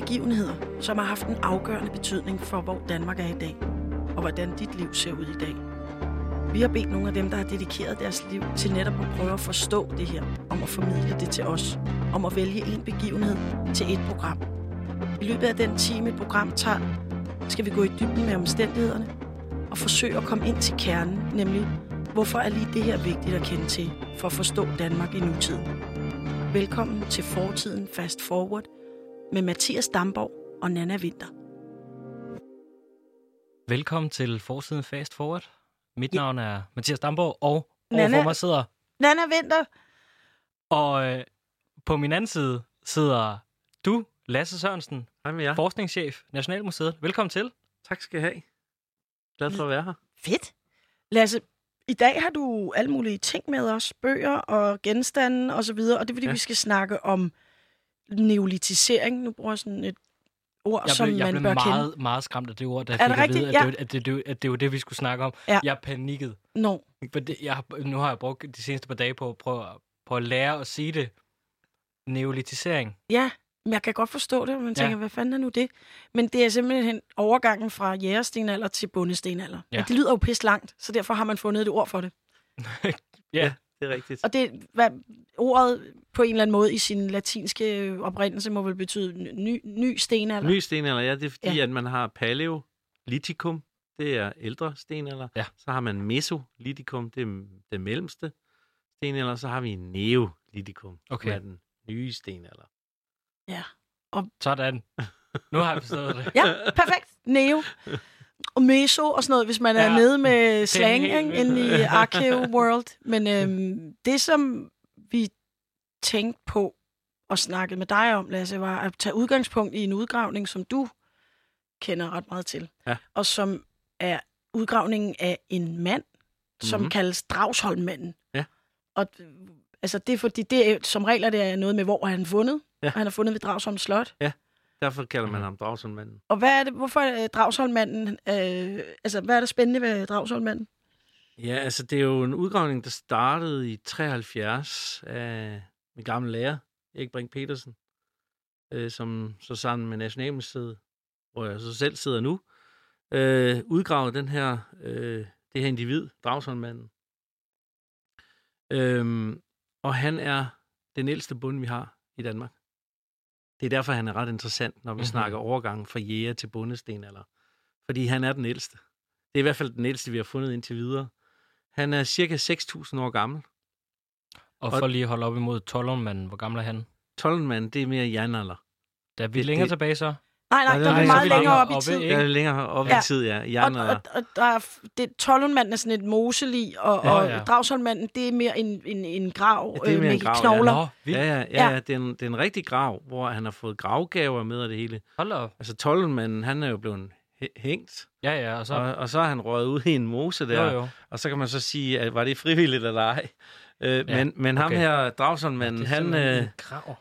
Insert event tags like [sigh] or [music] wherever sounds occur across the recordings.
begivenheder, som har haft en afgørende betydning for, hvor Danmark er i dag, og hvordan dit liv ser ud i dag. Vi har bedt nogle af dem, der har dedikeret deres liv til netop at prøve at forstå det her, om at formidle det til os, om at vælge en begivenhed til et program. I løbet af den time, et program tager, skal vi gå i dybden med omstændighederne og forsøge at komme ind til kernen, nemlig hvorfor er lige det her vigtigt at kende til for at forstå Danmark i nutiden. Velkommen til Fortiden Fast Forward med Mathias Damborg og Nana Winter. Velkommen til Forsiden Fast Forward. Mit Ja. navn er Mathias Damborg, og Nana- overfor mig sidder... Nana Winter, Og øh, på min anden side sidder du, Lasse Sørensen, Hej med jer. forskningschef, Nationalmuseet. Velkommen til. Tak skal I have. Glad for at være her. fedt. Lasse, i dag har du alle mulige ting med os, bøger og genstande og så videre, og det er fordi, ja. Ja. vi skal snakke om neolitisering. Nu bruger jeg sådan et ord, Jeg som blev, jeg man blev bør kende. meget, meget skræmt af det ord, da jeg Er fik det at vide, at, Ja. det, at, det, det, at det var det, vi skulle snakke om. Ja. Jeg panikkede. Nå, For det, jeg, nu har jeg brugt de seneste par dage på at prøve at, på at lære at sige det. Neolitisering. ja, men jeg kan godt forstå det, og man Ja. tænker, hvad fanden er nu det? Men det er simpelthen overgangen fra jægerstenalder til bundestenalder. Ja. Og det lyder jo pisse langt, så derfor har man fundet et ord for det. [laughs] Ja, Det er rigtigt. Og det, hvad, ordet på en eller anden måde i sin latinske oprindelse må vel betyde ny, ny stenalder. Ny stenalder, ja, det er fordi, Ja. at man har paleolitikum, det er ældre stenalder. Ja. Så har man mesolitikum, det er den mellemste stenalder. Så har vi neolitikum, Okay. som er den nye stenalder. Ja. sådan. Nu har jeg forstået det. Ja, perfekt. Neo. Og meso og sådan noget, hvis man er Ja, nede med slang ikke, inde i [laughs] Archeo World. Men øhm, det, som vi tænkte på og snakkede med dig om, Lasse, var at tage udgangspunkt i en udgravning, som du kender ret meget til. Ja. Og som er udgravningen af en mand, som Mhm. kaldes Dragsholmmanden. Ja. Og altså, det er fordi, det er, som regler det er noget med, hvor er han fundet. Ja. Og han er fundet ved Dragsholm Slot. Derfor kalder man Mhm. ham Dragsundmanden. Og hvad er det, hvorfor er Dragsholmmanden, øh, altså hvad er der spændende ved Dragsholmmanden? Ja, altså det er jo en udgravning, der startede i 73 af min gamle lærer, Erik Brink Petersen, øh, som så sammen med Nationalmuseet, hvor jeg så selv sidder nu, øh, udgravede den her, øh, det her individ, Dragsholmmanden. Øhm, og han er den ældste bund, vi har i Danmark. Det er derfor, han er ret interessant, når vi Mhm. mm-hmm. snakker overgang fra jæger til bundesten. Eller, fordi han er den ældste. Det er i hvert fald den ældste, vi har fundet indtil videre. Han er cirka 6.000 år gammel. Og for lige at holde op imod Tollundmanden, hvor gammel er han? Tollenmand, det er mere jernalder. Da er vi Det- længere det- tilbage så? Nej, nej, der er vi meget længere længere op i oppe, tid. Jeg er længere op Ja. i tid, ja. Og, Jernalder. og, og der er, det, Tollundmanden er sådan et moselig, og, Ja, og ja. Dragsholmmanden, det er mere en, en, en grav Ja, det er øh, mere med en grav, ja. knogler. Nå, vildt. Ja, ja, ja, Ja. ja. Det, er en, det er en rigtig grav, hvor han har fået gravgaver med og det hele. Hold op. Altså, Tollenmanden, han er jo blevet hæ- hængt, Ja, ja, og så... og, og så er han røget ud i en mose der. jo, jo. Og så kan man så sige, at var det frivilligt eller ej? Øh, Ja, men, men ham okay. her, Dragsholmmanden, Det er han, øh,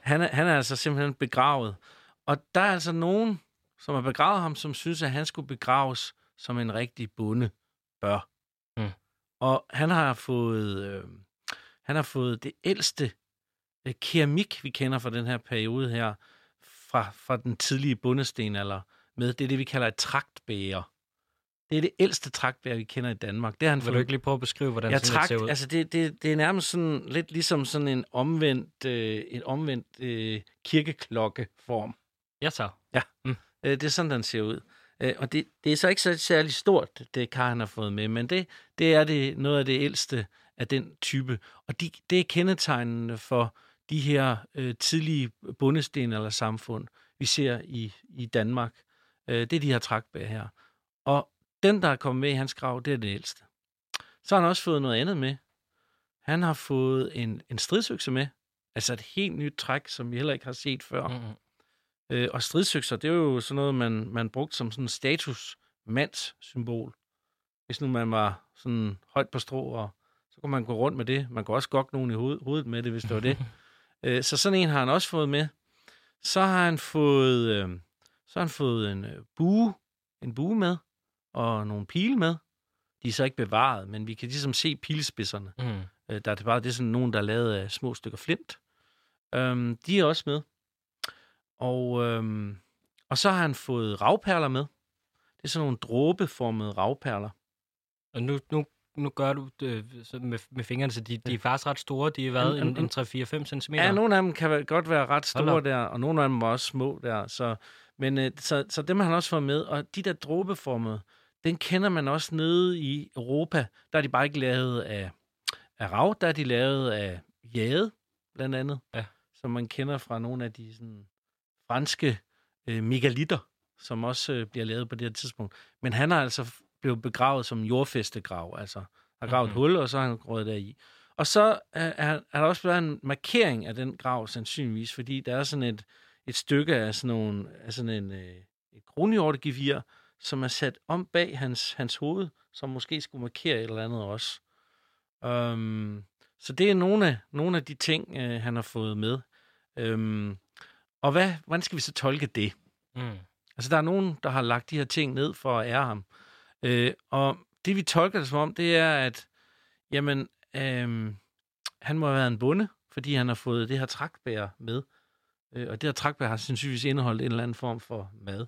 han, er, han er altså simpelthen begravet. Og der er altså nogen, som har begravet ham, som synes, at han skulle begraves som en rigtig bonde bør. Mm. Og han har fået, øh, han har fået det ældste øh, keramik, vi kender fra den her periode her, fra, fra den tidlige bundestenalder med. Det er det, vi kalder et traktbæger. Det er det ældste traktbæger, vi kender i Danmark. Det har han Vil du ikke lige prøve at beskrive, hvordan Ja, sådan trakt, ser ud? altså det, det, det er nærmest sådan lidt ligesom sådan en omvendt, øh, en omvendt øh, kirkeklokkeform. Ja, så. Øh, det er sådan, den ser ud. Øh, og det, det er så ikke så særlig stort, det kar, han har fået med, men det, det er det, noget af det ældste af den type. Og de, det er kendetegnende for de her øh, tidlige bundesten eller samfund, vi ser i, i Danmark. Øh, det er de her traktbær her. Og den, der er kommet med i hans grav, det er det ældste. Så har han også fået noget andet med. Han har fået en, en stridsøkse med. Altså et helt nyt træk, som vi heller ikke har set før. Mm-hmm. Øh, og stridsøkser, det er jo sådan noget, man, man brugte som sådan en status mandssymbol. Hvis nu man var sådan højt på strå, og så kunne man gå rundt med det. Man kunne også gokke nogen i hoved, hovedet med det, hvis det var det. [laughs] øh, så sådan en har han også fået med. Så har han fået, øh, så har han fået en øh, bue, en bue med, og nogle pile med. De er så ikke bevaret, men vi kan ligesom se pilspidserne. Mm. Øh, der er det bare det er sådan nogen, der er lavet af små stykker flint. Øhm, de er også med. Og øhm, og så har han fået ravperler med. Det er sådan nogle dråbeformede ravperler. Og nu, nu, nu gør du det så med, med fingrene, så de, de er faktisk ret store. De er været En- en, en- en 3-4-5 cm. Ja, nogle af dem kan godt være ret store der, og nogle af dem var også små der. Så, men øh, så, så dem har han også fået med. Og de der dråbeformede, den kender man også nede i Europa. Der er de bare ikke lavet af, af rav, der er de lavet af jade, blandt andet. Ja. Som man kender fra nogle af de sådan, franske øh, megalitter, som også øh, bliver lavet på det her tidspunkt. Men han har altså blevet begravet som jordfæstegrav, altså har gravet Mhm. et hul, og så har han røget deri. Og så er, er, er der også været en markering af den grav, sandsynligvis, fordi der er sådan et, et stykke af sådan, nogle, af sådan en, øh, et kronhjortegevir, som er sat om bag hans, hans hoved, som måske skulle markere et eller andet også. Um, så det er nogle af, nogle af de ting, øh, han har fået med. Um, og hvad, hvordan skal vi så tolke det? Mm. Altså, der er nogen, der har lagt de her ting ned for at ære ham. Øh, og det, vi tolker det som om, det er, at jamen, øh, han må have været en bonde, fordi han har fået det her trakbær med. Øh, og det her trakbær har sandsynligvis indeholdt en eller anden form for mad,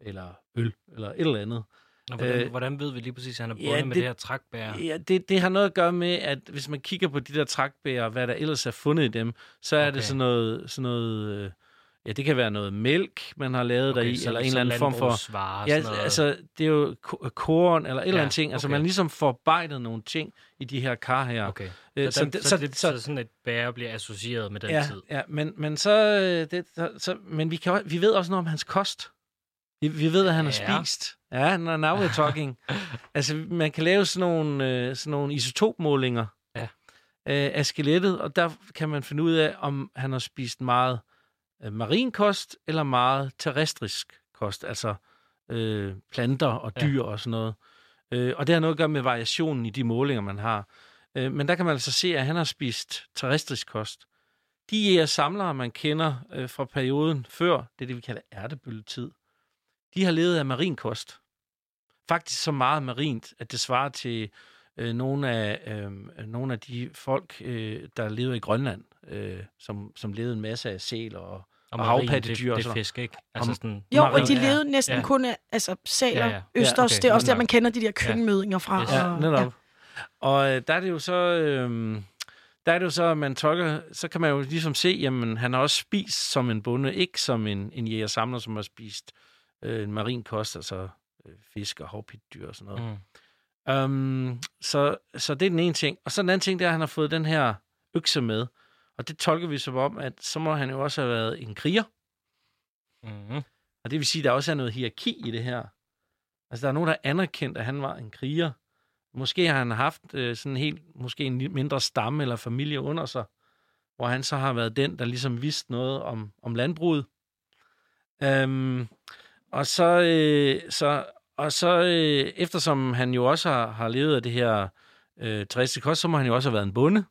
eller øl, eller et eller andet. Og hvordan, Øh, hvordan ved vi lige præcis, at han er ja, bundet med det- her trækbær? Ja, det, det har noget at gøre med, at hvis man kigger på de der trakbær, og hvad der ellers er fundet i dem, så er okay. Okay. det sådan noget, sådan noget øh, ja, det kan være noget mælk, man har lavet okay, deri, så- eller en så eller anden form for... Ja, noget. altså, det er jo ko- korn eller et eller Ja, andet ting. Altså, okay. man har ligesom forarbejdet nogle ting i de her kar her. Okay. Øh, Så, den, så, så, det, så, sådan et bære bliver associeret med den ja, tid. ja, men, men så, øh, det, så, så men vi, kan, vi ved også noget om hans kost. Vi, vi ved, at han har Ja. spist. Ja, now now we're talking. [laughs] altså, man kan lave sådan nogle, øh, sådan nogle isotopmålinger Ja. øh, af skelettet, og der kan man finde ud af, om han har spist meget marinkost eller meget terrestrisk kost, altså øh, planter og Ja. dyr og sådan noget. Øh, og det har noget at gøre med variationen i de målinger, man har. Øh, men der kan man altså se, at han har spist terrestrisk kost. De jæger samlere, man kender øh, fra perioden før, det er det, vi kalder ærtebølletid, de har levet af marinkost. Faktisk så meget marint, at det svarer til øh, nogle, af, øh, nogle af de folk, øh, der levede i Grønland, øh, som, som levede en masse af sæler og, og marin, havpattedyr og det, det sådan er fisk, ikke? Altså Om- sådan, Jo, og de ja, levede næsten ja. kun af altså, saler, Ja, ja. østers. Ja, okay. Det er også der, man kender de der køkkenmødinger fra. Yes. Og, Ja, netop. Og øh, der er det jo så... Øh, der er det jo så, at man tolker, så kan man jo ligesom se, jamen han har også spist som en bonde, ikke som en, en jæger-samler, som har spist øh, en marin kost, altså øh, fisk og havpitdyr og sådan noget. Mm. Um, så, så det er den ene ting. Og så den anden ting, det er, at han har fået den her økse med. Og det tolker vi som om, at så må han jo også have været en kriger. Mm. Og det vil sige, at der også er noget hierarki i det her. Altså, der er nogen, der er anerkendt, at han var en kriger. Måske har han haft øh, sådan en helt, måske en mindre stamme eller familie under sig, hvor han så har været den, der ligesom vidste noget om, om landbruget. Um, og så, øh, så, og så øh, eftersom han jo også har, har levet af det her øh, terrestriske kost, så må han jo også have været en bonde.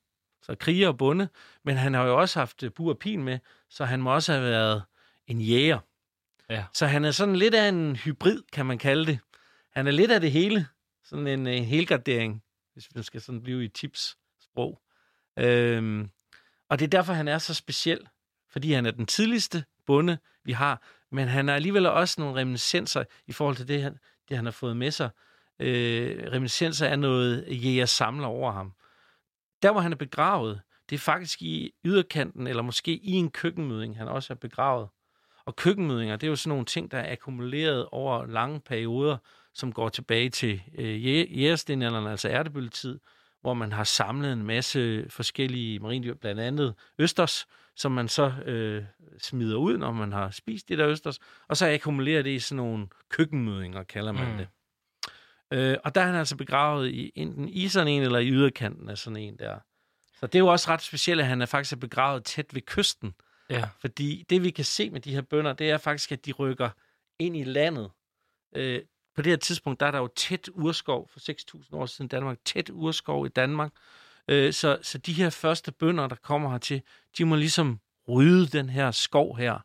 Så kriger og bonde. Men han har jo også haft øh, bur og pin med, så han må også have været en jæger. Ja. Så han er sådan lidt af en hybrid, kan man kalde det. Han er lidt af det hele. Sådan en, en helgardering, hvis man skal sådan blive i tips-sprog. Øhm, og det er derfor, han er så speciel. Fordi han er den tidligste bonde, vi har. Men han har alligevel også nogle reminiscenser i forhold til det, han, det, han har fået med sig. Øh, reminiscenser er noget, jæger samler over ham. Der, hvor han er begravet, det er faktisk i yderkanten, eller måske i en køkkenmøding, han også er begravet. Og køkkenmødinger, det er jo sådan nogle ting, der er akkumuleret over lange perioder, som går tilbage til øh, jæ- jægerstenalderen, altså ærtebølletid, hvor man har samlet en masse forskellige marindyr, blandt andet østers, som man så øh, smider ud, når man har spist det der østers, og så akkumulerer det i sådan nogle køkkenmødinger, kalder man mm. det. Øh, og der er han altså begravet i enten i sådan en, eller i yderkanten af sådan en der. Så det er jo også ret specielt, at han er faktisk begravet tæt ved kysten. Ja. Fordi det, vi kan se med de her bønder, det er faktisk, at de rykker ind i landet. Øh, på det her tidspunkt, der er der jo tæt urskov for 6.000 år siden Danmark. Tæt urskov i Danmark. Øh, så, så de her første bønder, der kommer hertil, de må ligesom rydde den her skov her.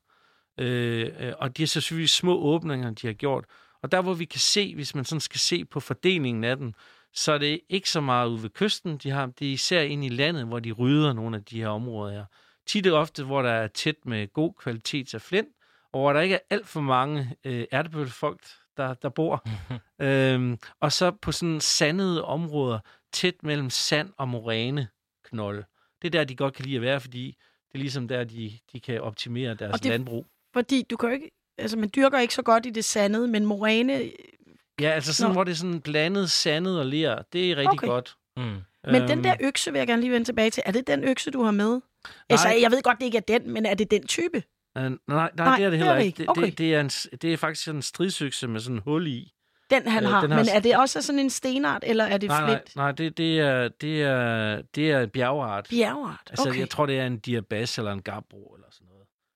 Øh, øh, og de er selvfølgelig små åbninger, de har gjort. Og der, hvor vi kan se, hvis man sådan skal se på fordelingen af dem, så er det ikke så meget ude ved kysten. De har, det er især ind i landet, hvor de rydder nogle af de her områder her. Tit og ofte, hvor der er tæt med god kvalitet af flint, og hvor der ikke er alt for mange øh, ærtebøllefolk, der, der bor. [laughs] øhm, og så på sådan sandede områder, tæt mellem sand og moræneknolde. Det er der, de godt kan lide at være, fordi det er ligesom der, de, de kan optimere deres Og det- landbrug. Fordi du kan jo ikke... Altså, man dyrker ikke så godt i det sandede, men moræne... Ja, altså sådan, Nå. hvor det er sådan blandet sandet og ler, det er rigtig Okay. godt. Mm. Men den Øhm, der økse vil jeg gerne lige vende tilbage til. Er det den økse, du har med? Altså, jeg ved godt, det ikke er den, men er det den type? Øh, nej, nej, Nej, det er det det heller er det ikke. ikke. Det, Okay. det, det, er en, det er faktisk sådan en stridsøkse med sådan en hul i. Den, han Øh, har. den har Men er det også sådan en stenart, eller er det Nej, nej, flint? nej det, det, er, det, er, det er en bjergart. Bjergart. Altså, Okay. jeg tror, det er en diabas eller en gabbro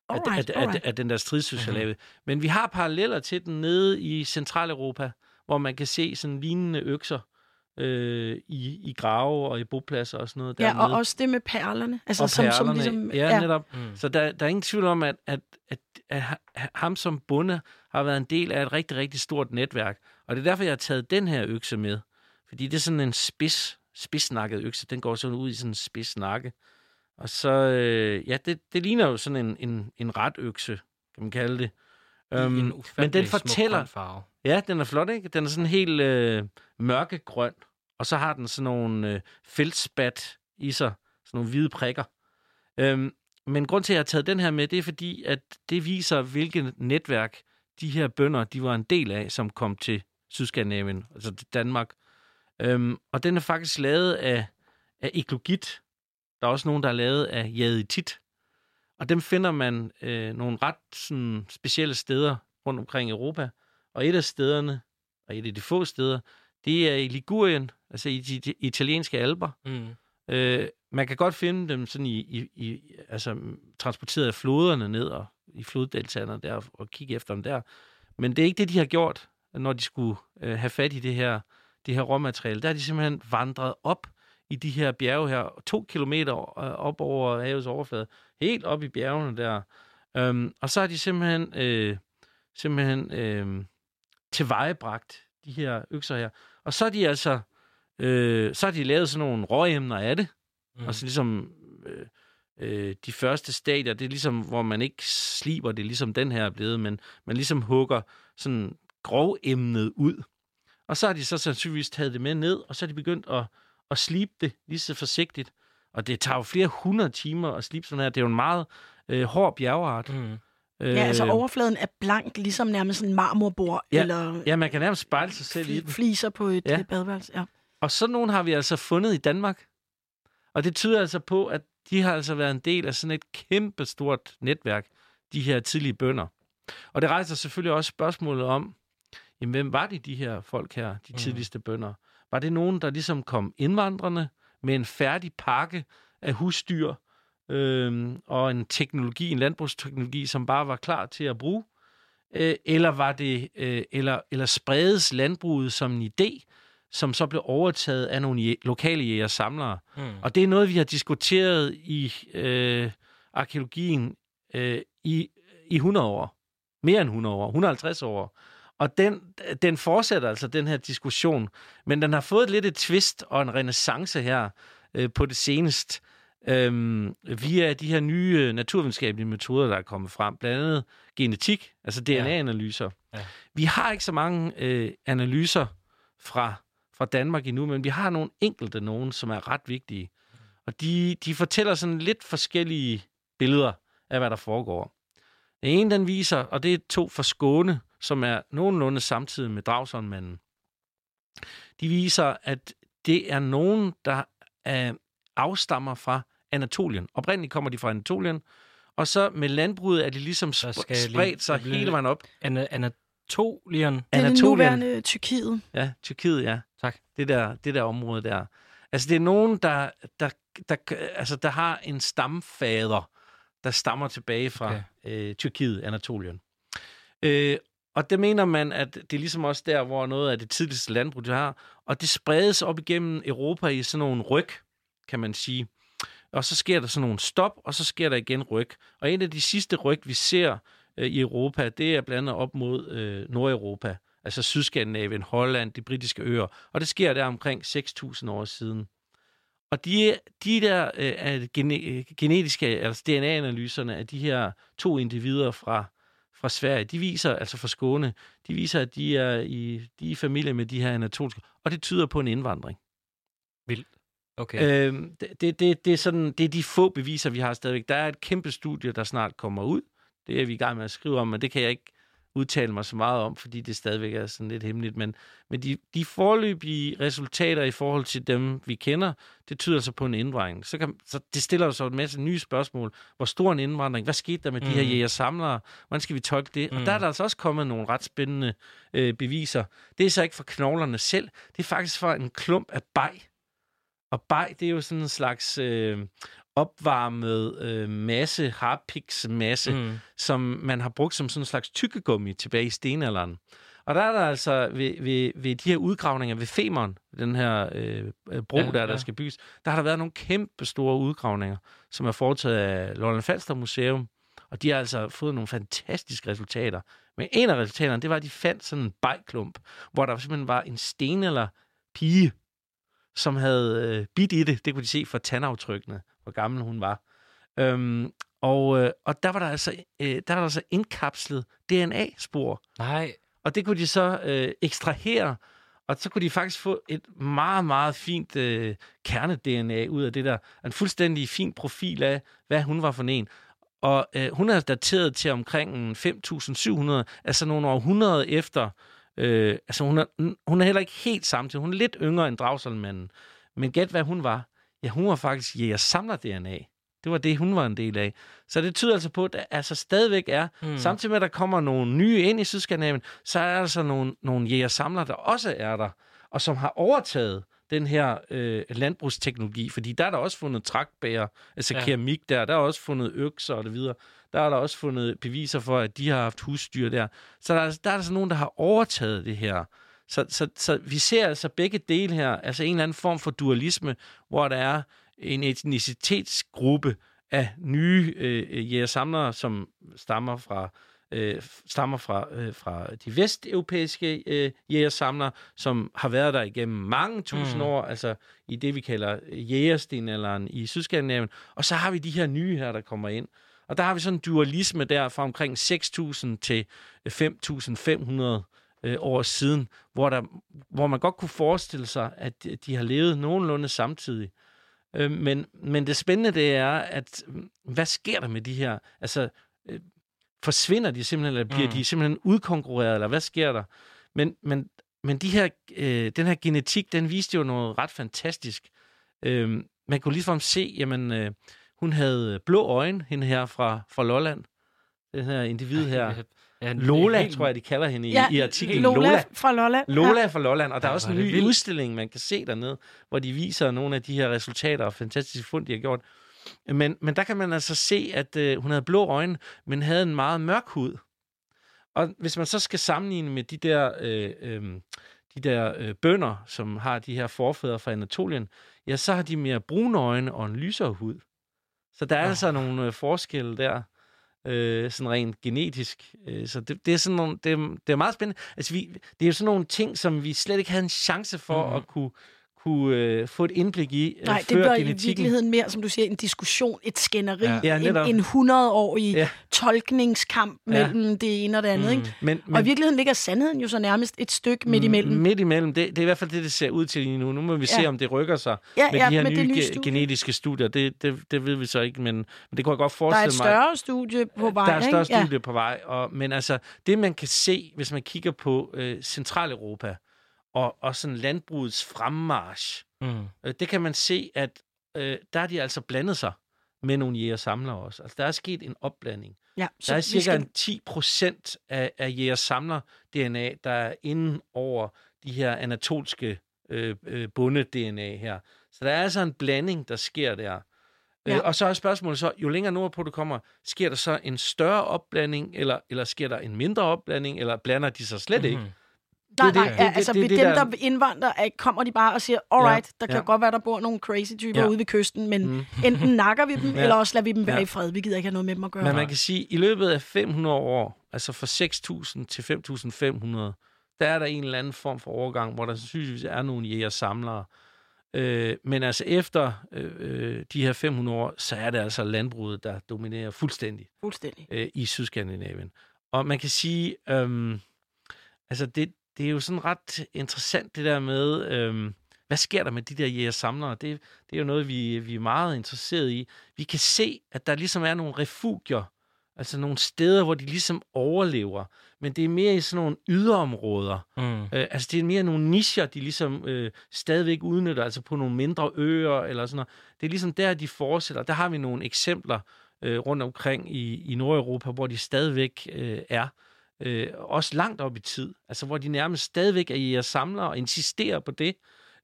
Alright, at, at, at, alright. at den der stridsøkse er lavet. Men vi har paralleller til den nede i Centraleuropa, hvor man kan se sådan lignende økser øh, i, i grave og i bopladser og sådan noget. Ja, dernede. og også det med perlerne. Altså, og som, som perlerne. ligesom... ja, ja, netop. Mm. Så der, der er ingen tvivl om, at, at, at, at ha- ham som bonde har været en del af et rigtig, rigtig stort netværk. Og det er derfor, jeg har taget den her økse med. Fordi det er sådan en spids, spidsnakket økse. Den går sådan ud i sådan en spids nakke. Og så, øh, ja, det, det ligner jo sådan en, en, en ret økse, kan man kalde det. Øhm, en men ufattelig den fortæller, farve. Ja, den er flot, ikke? Den er sådan helt øh, mørkegrøn, og så har den sådan nogle øh, feltspat i sig, sådan nogle hvide prikker. Øhm, men grund til, at jeg har taget den her med, det er fordi, at det viser, hvilket netværk de her bønder, de var en del af, som kom til Sydskandinavien, altså til Danmark. Øhm, og den er faktisk lavet af, af eklogit. Der er også nogen, der er lavet af jaditit. Og dem finder man øh, nogle ret sådan, specielle steder rundt omkring i Europa. Og et af stederne, og et af de få steder, det er i Ligurien, altså i de, de italienske alber. Mm. Øh, man kan godt finde dem sådan i, i, i altså transporteret af floderne ned og i floddeltagerne der og, kigge efter dem der. Men det er ikke det, de har gjort, når de skulle øh, have fat i det her, det her råmateriale. Der er de simpelthen vandret op i de her bjerge her, to kilometer øh, op over havets overflade, helt op i bjergene der. Øhm, og så har de simpelthen, øh, simpelthen øh, tilvejebragt de her økser her. Og så er de altså, øh, så har de lavet sådan nogle råemner af det, Mm. Og så ligesom øh, øh, de første stadier, det er ligesom, hvor man ikke sliber det, ligesom den her er blevet, men man ligesom hugger sådan grogemnet ud. Og så har de så sandsynligvis taget det med ned, og så er de begyndt at, at slibe det lige så forsigtigt. Og det tager jo flere hundrede timer at slibe sådan her. Det er jo en meget øh, hård bjergart. Mm. Øh, Ja, altså overfladen er blank, ligesom nærmest en marmorbord, Ja, eller Ja, man kan nærmest spejle sig selv i den. fliser på et Ja. ja. badeværelse. Ja. Og sådan nogle har vi altså fundet i Danmark. Og det tyder altså på, at de har altså været en del af sådan et kæmpe stort netværk, de her tidlige bønder. Og det rejser selvfølgelig også spørgsmålet om, jamen, hvem var de, de her folk her, de Mm. tidligste bønder? Var det nogen, der ligesom kom indvandrende med en færdig pakke af husdyr øhm, og en teknologi, en landbrugsteknologi, som bare var klar til at bruge? Øh, eller var det, øh, eller, eller spredes landbruget som en idé, som så blev overtaget af nogle jæ- lokale jæger samlere. Mm. Og det er noget, vi har diskuteret i øh, arkeologien øh, i, i 100 år. Mere end 100 år. 150 år. Og den, den fortsætter altså, den her diskussion. Men den har fået lidt et twist og en renaissance her øh, på det seneste. Øhm, via de her nye øh, naturvidenskabelige metoder, der er kommet frem. Blandt andet genetik, altså DNA-analyser. Ja. Vi har ikke så mange øh, analyser fra, fra Danmark endnu, men vi har nogle enkelte nogen, som er ret vigtige. Og de, de fortæller sådan lidt forskellige billeder af, hvad der foregår. Den ene, den viser, og det er to fra Skåne, som er nogenlunde samtidig med Dragsundmanden. De viser, at det er nogen, der øh, afstammer fra Anatolien. Oprindeligt kommer de fra Anatolien, og så med landbruget er de ligesom sp- spredt sig hele vejen op. Ana- Anatolien. Det er det nuværende Tyrkiet. Ja, Tyrkiet, ja. Tak. Det der, det der område der. Altså, det er nogen, der, der, der, altså, der har en stamfader, der stammer tilbage fra okay. øh, Tyrkiet, Anatolien. Øh, og det mener man, at det er ligesom også der, hvor noget af det tidligste landbrug, de har. Og det spredes op igennem Europa i sådan nogle ryg, kan man sige. Og så sker der sådan nogle stop, og så sker der igen ryg. Og en af de sidste ryg, vi ser øh, i Europa, det er blandt andet op mod øh, Nordeuropa. Altså Sydskandinavien, Holland, de britiske øer. Og det sker der omkring 6.000 år siden. Og de, de der øh, gene, genetiske, altså DNA-analyserne af de her to individer fra, fra Sverige, de viser, altså fra Skåne, de viser, at de er i, de er i familie med de her anatolske, og det tyder på en indvandring. Vildt. Okay. Øhm, det, det, det, det, er sådan, det er de få beviser, vi har stadigvæk. Der er et kæmpe studie, der snart kommer ud. Det er vi i gang med at skrive om, men det kan jeg ikke udtale mig så meget om, fordi det stadigvæk er sådan lidt hemmeligt. Men, men de, de forløbige resultater i forhold til dem, vi kender, det tyder altså på en indvandring. Så, kan, så det stiller så en masse nye spørgsmål. Hvor stor en indvandring? Hvad skete der med mm. de her jæger-samlere? Hvordan skal vi tolke det? Mm. Og der er der altså også kommet nogle ret spændende øh, beviser. Det er så ikke fra knoglerne selv. Det er faktisk fra en klump af bag. Og bag, det er jo sådan en slags øh, opvarmet øh, masse, harpiks masse, mm. som man har brugt som sådan en slags tykkegummi tilbage i stenalderen. Og der er der altså ved, ved, ved de her udgravninger ved Femern, den her øh, bro, ja, der, der ja. skal bygges, der har der været nogle kæmpe store udgravninger, som er foretaget af Lolland Falster Museum, og de har altså fået nogle fantastiske resultater. Men en af resultaterne, det var, at de fandt sådan en bajklump, hvor der simpelthen var en sten eller pige, som havde øh, bidt i det. Det kunne de se fra tandaftrykkene, hvor gammel hun var. Øhm, og, øh, og der var der altså, øh, der var der altså indkapslet DNA-spor. Nej. Og det kunne de så øh, ekstrahere, og så kunne de faktisk få et meget, meget fint øh, kerne-DNA ud af det der. En fuldstændig fin profil af, hvad hun var for en. Og øh, hun er dateret til omkring 5.700, altså nogle århundreder efter. Øh, altså hun er, hun er heller ikke helt samtidig. Hun er lidt yngre end Dragsalmanden. Men gæt, hvad hun var. Ja, hun var faktisk jæger samler DNA. Det var det, hun var en del af. Så det tyder altså på, at der altså stadigvæk er, mm. samtidig med, at der kommer nogle nye ind i Sydskandinavien, så er der altså nogle, nogle jæger-samlere, der også er der, og som har overtaget den her øh, landbrugsteknologi, fordi der er der også fundet trækbærer, altså ja. keramik der, der er også fundet økser og det videre. Der er der også fundet beviser for, at de har haft husdyr der. Så der er, der er altså nogen, der har overtaget det her. Så, så, så vi ser altså begge dele her, altså en eller anden form for dualisme, hvor der er en etnicitetsgruppe af nye øh, jægersamlere, som stammer fra øh, stammer fra, øh, fra de vesteuropæiske øh, jægersamlere, som har været der igennem mange tusind mm. år, altså i det, vi kalder jægerstenalderen i Sydskandinavien. Og så har vi de her nye her, der kommer ind. Og der har vi sådan en dualisme der fra omkring 6.000 til 5.500 øh, år siden, hvor, der, hvor man godt kunne forestille sig, at de har levet nogenlunde samtidig. Øh, men, men det spændende det er, at hvad sker der med de her? Altså, øh, forsvinder de simpelthen, eller bliver mm. de simpelthen udkonkurreret, eller hvad sker der? Men, men, men de her, øh, den her genetik, den viste jo noget ret fantastisk. Øh, man kunne ligesom se, jamen, øh, hun havde blå øjne, hende her fra, fra Lolland. Den her individ her. Ja, Lola, helt... tror jeg, de kalder hende i, ja, i artiklen. Lola, Lola fra Lolland. Lola ja. fra Lolland, og der ja, er også en ny vildt. udstilling, man kan se dernede, hvor de viser nogle af de her resultater og fantastiske fund, de har gjort. Men, men der kan man altså se, at øh, hun havde blå øjne, men havde en meget mørk hud. Og hvis man så skal sammenligne med de der, øh, øh, de der øh, bønder, som har de her forfædre fra Anatolien, ja, så har de mere brune øjne og en lysere hud. Så der er oh. altså nogle øh, forskelle der øh, sådan rent genetisk. Øh, så det, det er sådan nogle, det, det er meget spændende. Altså, vi, det er jo sådan nogle ting, som vi slet ikke havde en chance for mm. at kunne kunne øh, få et indblik i øh, Nej, det bliver i virkeligheden mere, som du siger, en diskussion, et skænderi, ja. Ja, en, en 100-årig ja. tolkningskamp mellem ja. det ene og det andet. Mm. Ikke? Men, men, og i virkeligheden ligger sandheden jo så nærmest et stykke midt imellem. Midt imellem, det, det er i hvert fald det, det ser ud til lige nu. Nu må vi ja. se, om det rykker sig ja, med ja, de her nye, nye ge- genetiske studier. Det, det, det ved vi så ikke, men, men det kunne jeg godt forestille mig. Der er et større mig. studie på vej. Der er et større ikke? studie ja. på vej. Og, men altså, det man kan se, hvis man kigger på øh, Centraleuropa, og, og sådan landbrugets fremmarsch, Mm. Øh, det kan man se, at øh, der er de altså blandet sig med nogle jæger-samlere også. Altså, der er sket en opblanding. Ja, så der er cirka skal... en 10 procent af, af jæger-samler-DNA, der er inden over de her anatolske øh, øh, bunde-DNA her. Så der er altså en blanding, der sker der. Øh, ja. Øh, og så er spørgsmålet så, jo længere nordpå du kommer, sker der så en større opblanding, eller, eller sker der en mindre opblanding, eller blander de sig slet mm-hmm. ikke? Nej, nej, det, altså det, det, dem, der, der indvandrer, kommer de bare og siger, alright, ja, der kan ja. godt være, der bor nogle crazy typer ja. ude ved kysten, men mm. [laughs] enten nakker vi dem, ja. eller også lader vi dem være ja. i fred. Vi gider ikke have noget med dem at gøre. Men man kan sige, at i løbet af 500 år, altså fra 6.000 til 5.500, der er der en eller anden form for overgang, hvor der sandsynligvis er nogle jæger-samlere. Øh, men altså efter øh, øh de her 500 år, så er det altså landbruget, der dominerer fuldstændig, fuldstændig. Øh, i Sydskandinavien. Og man kan sige, øhm, altså det, det er jo sådan ret interessant det der med, øhm, hvad sker der med de der jægersamlere? Det, det er jo noget, vi, vi er meget interesseret i. Vi kan se, at der ligesom er nogle refugier, altså nogle steder, hvor de ligesom overlever. Men det er mere i sådan nogle yderområder. Mm. Øh, altså det er mere nogle nischer, de ligesom øh, stadigvæk udnytter, altså på nogle mindre øer eller sådan noget. Det er ligesom der, de fortsætter. Der har vi nogle eksempler øh, rundt omkring i, i Nordeuropa, hvor de stadigvæk øh, er. Øh, også langt op i tid. Altså hvor de nærmest stadigvæk er i samlere og insisterer på det.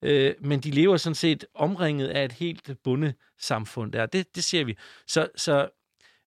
Øh, men de lever sådan set omringet af et helt bundesamfund der. Det, det ser vi. Så, så